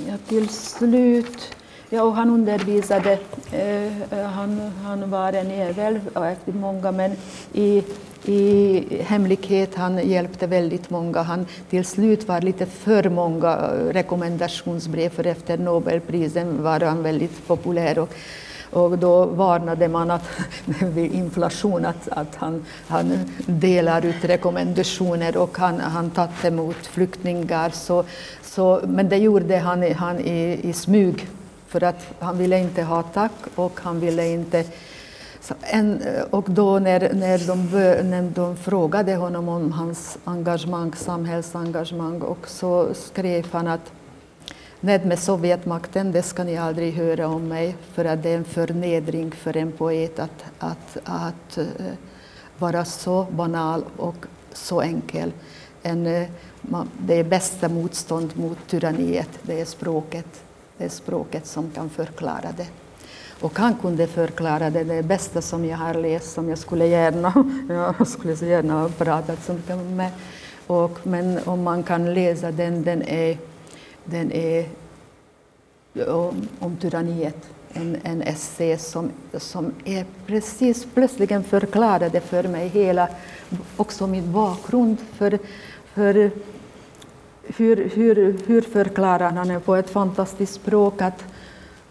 ja, till slut, ja, och han undervisade, eh, eh han, han var en ävel efter många, men i, i hemlighet, han hjälpte väldigt många. Han till slut var lite för många eh, rekommendationsbrev, för efter Nobelprisen var han väldigt populär. Och, och då varnade man att [LAUGHS] vid inflation att, att han, han delar ut rekommendationer och han, han tagit emot flyktingar. Så, så, men det gjorde han, han i, i smyg för att han ville inte ha tack och han ville inte en, och då när, när, de, när de frågade honom om hans engagemang, samhällsengagemang, och så skrev han att Ned med Sovjetmakten, det ska ni aldrig höra om mig, för att det är en förnedring för en poet att, att, att uh, vara så banal och så enkel. En, uh, man, det är bästa motstånd mot tyranniet, det är språket. Det är språket som kan förklara det. Och han kunde förklara det, det bästa som jag har läst, som jag skulle gärna, [LAUGHS] jag skulle så gärna ha pratat så mycket med. Och, men om man kan läsa den, den är den är om, om tyranniet, en, en essä som, som är precis plötsligen förklarade för mig hela, också min bakgrund. För, för hur, hur, hur förklarar han på ett fantastiskt språk att,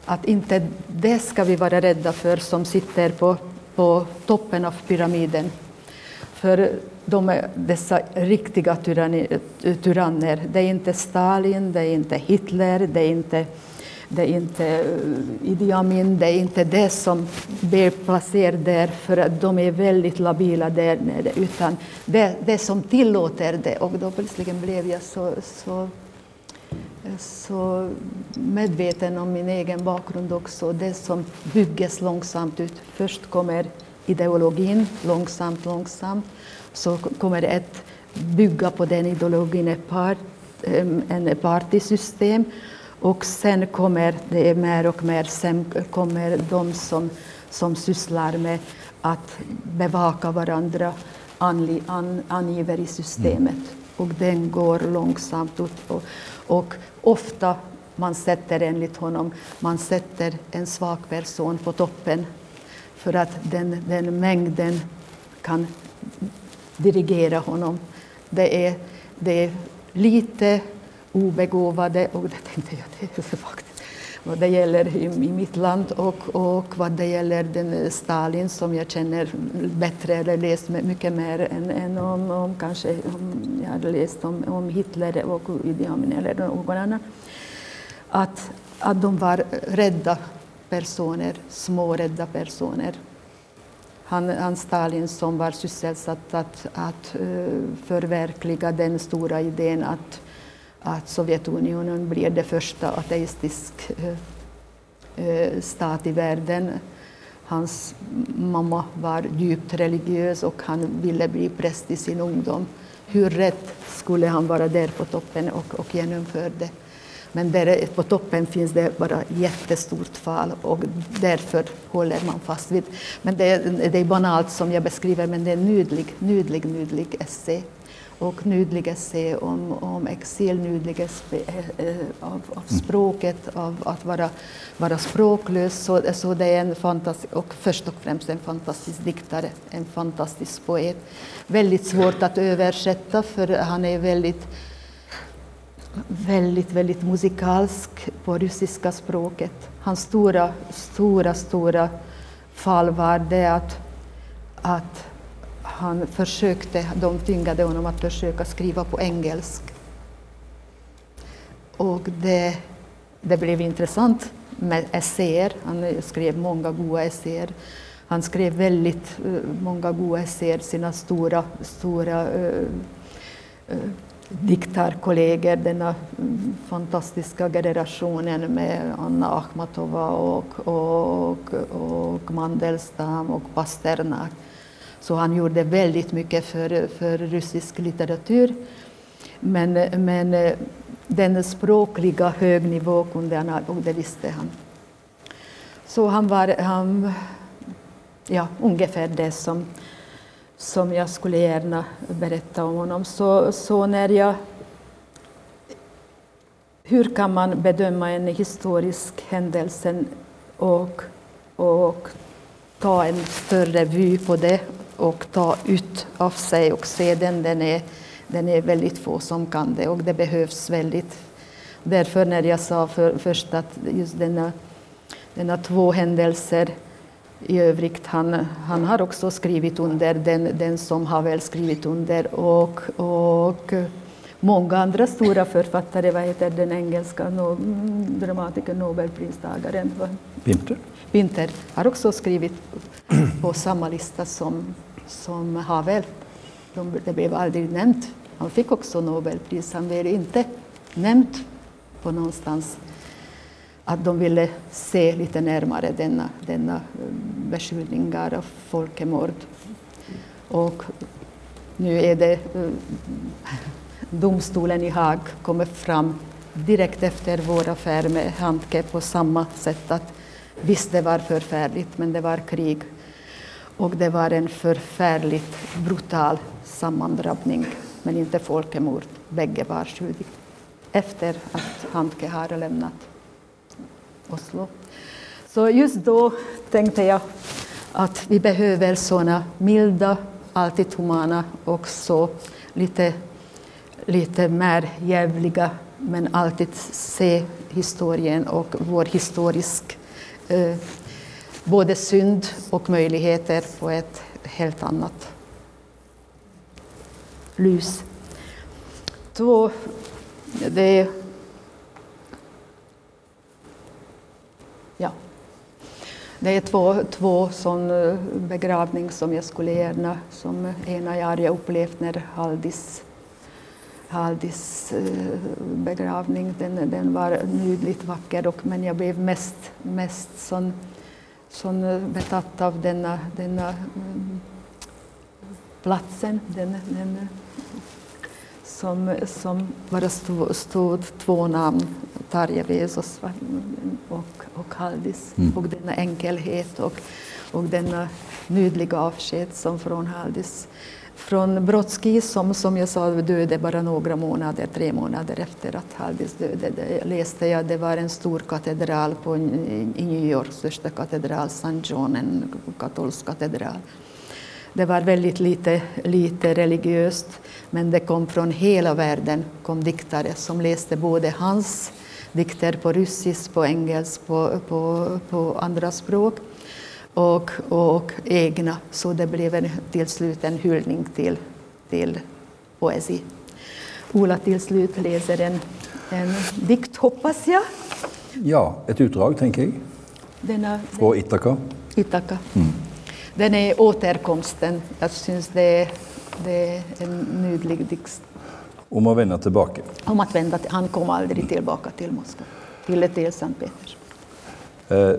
att inte det ska vi vara rädda för som sitter på, på toppen av pyramiden. För de är dessa riktiga tyranner. Det är inte Stalin, det är inte Hitler, det är inte, det är inte eh, Idi Amin, det är inte det som blir placerat där för att de är väldigt labila där nere, utan det, det som tillåter det. Och då plötsligt blev jag så, så, så medveten om min egen bakgrund också. Det som byggs långsamt ut. Först kommer ideologin långsamt, långsamt så kommer det att bygga på den ideologin ett, part, en partysystem och sen kommer det mer och mer, sen kommer de som, som sysslar med att bevaka varandra an, an, angiver i systemet. Mm. Och den går långsamt ut. Och, och ofta man sätter enligt honom, man sätter en svag person på toppen för att den, den mängden kan dirigera honom. Det är, det är lite obegåvade, och det tänkte jag, det är faktiskt vad det gäller i, i mitt land och, och vad det gäller den eh, Stalin som jag känner bättre eller läst mycket mer än, än om, om kanske om jag hade läst om, om Hitler och Idi Amin eller någon annan. Att, att de var rädda personer, små rädda personer han, han Stalin som var sysselsatt att, att eh, förverkliga den stora idén att, att Sovjetunionen blir det första ateistisk eh, eh, stat i världen. Hans mamma var djupt religiös och han ville bli präst i sin ungdom. Hur rätt skulle han vara där på toppen och, och genomföra det? Men där på toppen finns det bara jättestort fall och därför håller man fast vid. Men det är, det är banalt som jag beskriver, men det är nydlig, nydlig, nydlig essä. Och nydlig essä om, om exil, nydlig essä eh, av, av språket, av att vara, vara språklös. Så, så det är en fantastisk, och först och främst en fantastisk diktare, en fantastisk poet. Väldigt svårt att översätta för han är väldigt väldigt, väldigt musikalsk på ryska språket. Hans stora, stora, stora fall var det att, att han försökte, de tvingade honom att försöka skriva på engelska. Och det, det blev intressant med essäer. Han skrev många goda essäer. Han skrev väldigt uh, många goda essäer, sina stora, stora uh, uh, diktarkollegor, denna mm, fantastiska generationen med Anna Akhmatova och, och, och Mandelstam och Pasternak. Så han gjorde väldigt mycket för, för rysk litteratur. Men, men eh, den språkliga högnivå kunde han och det visste han. Så han var han, ja, ungefär det som som jag skulle gärna berätta om honom. Så, så när jag... Hur kan man bedöma en historisk händelse och, och ta en större vy på det och ta ut av sig och se den, den är, den är väldigt få som kan det och det behövs väldigt. Därför när jag sa för, först att just denna, denna två händelser i övrigt, han, han har också skrivit under, den, den som har väl skrivit under och, och många andra stora författare, vad heter den engelska no, dramatiker, nobelpristagaren? Winter. Winter har också skrivit på [CLEARS THROAT] samma lista som, som Havel. De, det blev aldrig nämnt. Han fick också Nobelpris, han blev inte nämnt på någonstans att de ville se lite närmare denna, denna eh, beskyllningar av folkmord. Och nu är det eh, domstolen i Haag kommer fram direkt efter vår affär med Handke på samma sätt att visst, det var förfärligt, men det var krig. Och det var en förfärligt brutal sammandrabbning, men inte folkmord. Bägge var skyldiga efter att Handke har lämnat Oslo. Så just då tänkte jag att vi behöver sådana milda, alltid humana och så lite, lite mer jävliga men alltid se historien och vår historisk eh, både synd och möjligheter på ett helt annat lys. Två, det Det är två, två sån eh, begravning som jag skulle gärna, som ena jag har upplevt när Haldis, Haldis eh, begravning, den, den var nydligt vacker, och, men jag blev mest, mest sån, sån eh, betatt av denna, denna mm, platsen, den, den, som, som bara stod, stod två namn, Tarja Vesos och, och Haldis. Mm. Och denna enkelhet och, och denna nydliga avsked som från Haldis. Från Brodsky som, som jag sa döde bara några månader, tre månader efter att Haldis döde. Det läste jag, det var en stor katedral på, i New York, största katedral, St. John, en katolsk katedral. Det var väldigt lite, lite religiöst, men det kom från hela världen kom diktare som läste både hans dikter på ryssisk, på engelska, på, på, på andra språk och, och egna. Så det blev en, till slut en hyllning till, till poesi. Ola till slut läser en, en dikt, hoppas jag. Ja, ett utdrag tänker jag. Denna, Från Ithaka. Ithaka. Mm. Den är återkomsten. Jag syns det är, det är en nydlig dikt. Om att vända tillbaka? Om att vända. Han kom aldrig tillbaka till Moskva, till, till Sankt Peters. Eh,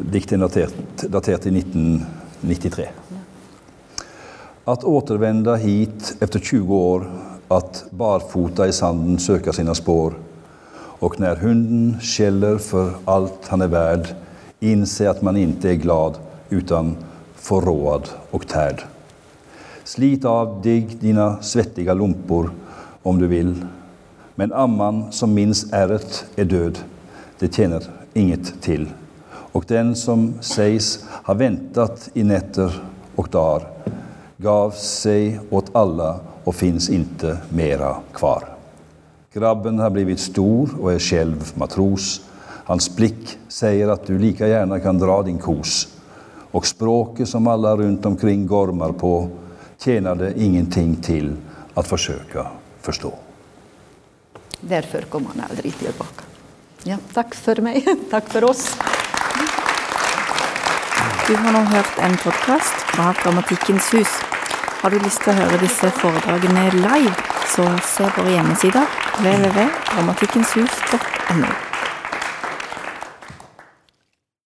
dikten daterad dater till 1993. Ja. Att återvända hit efter 20 år, att barfota i sanden söka sina spår och när hunden skäller för allt han är värd inse att man inte är glad utan förråad och tärd. Slit av dig dina svettiga lumpor om du vill, men amman som minns ärret är död, det tjänar inget till. Och den som sägs ha väntat i nätter och dagar gav sig åt alla och finns inte mera kvar. Grabben har blivit stor och är själv matros. Hans blick säger att du lika gärna kan dra din kos och språket som alla runt omkring gormar på tjänade ingenting till att försöka förstå. Därför kom han aldrig tillbaka. Ja, tack för mig, [LAUGHS] tack för oss. Du har nu hört en podcast från Dramatikkens hus. Har du lust att höra dessa föredragen live, så se vår hemsida www.dramatikkenshus.no.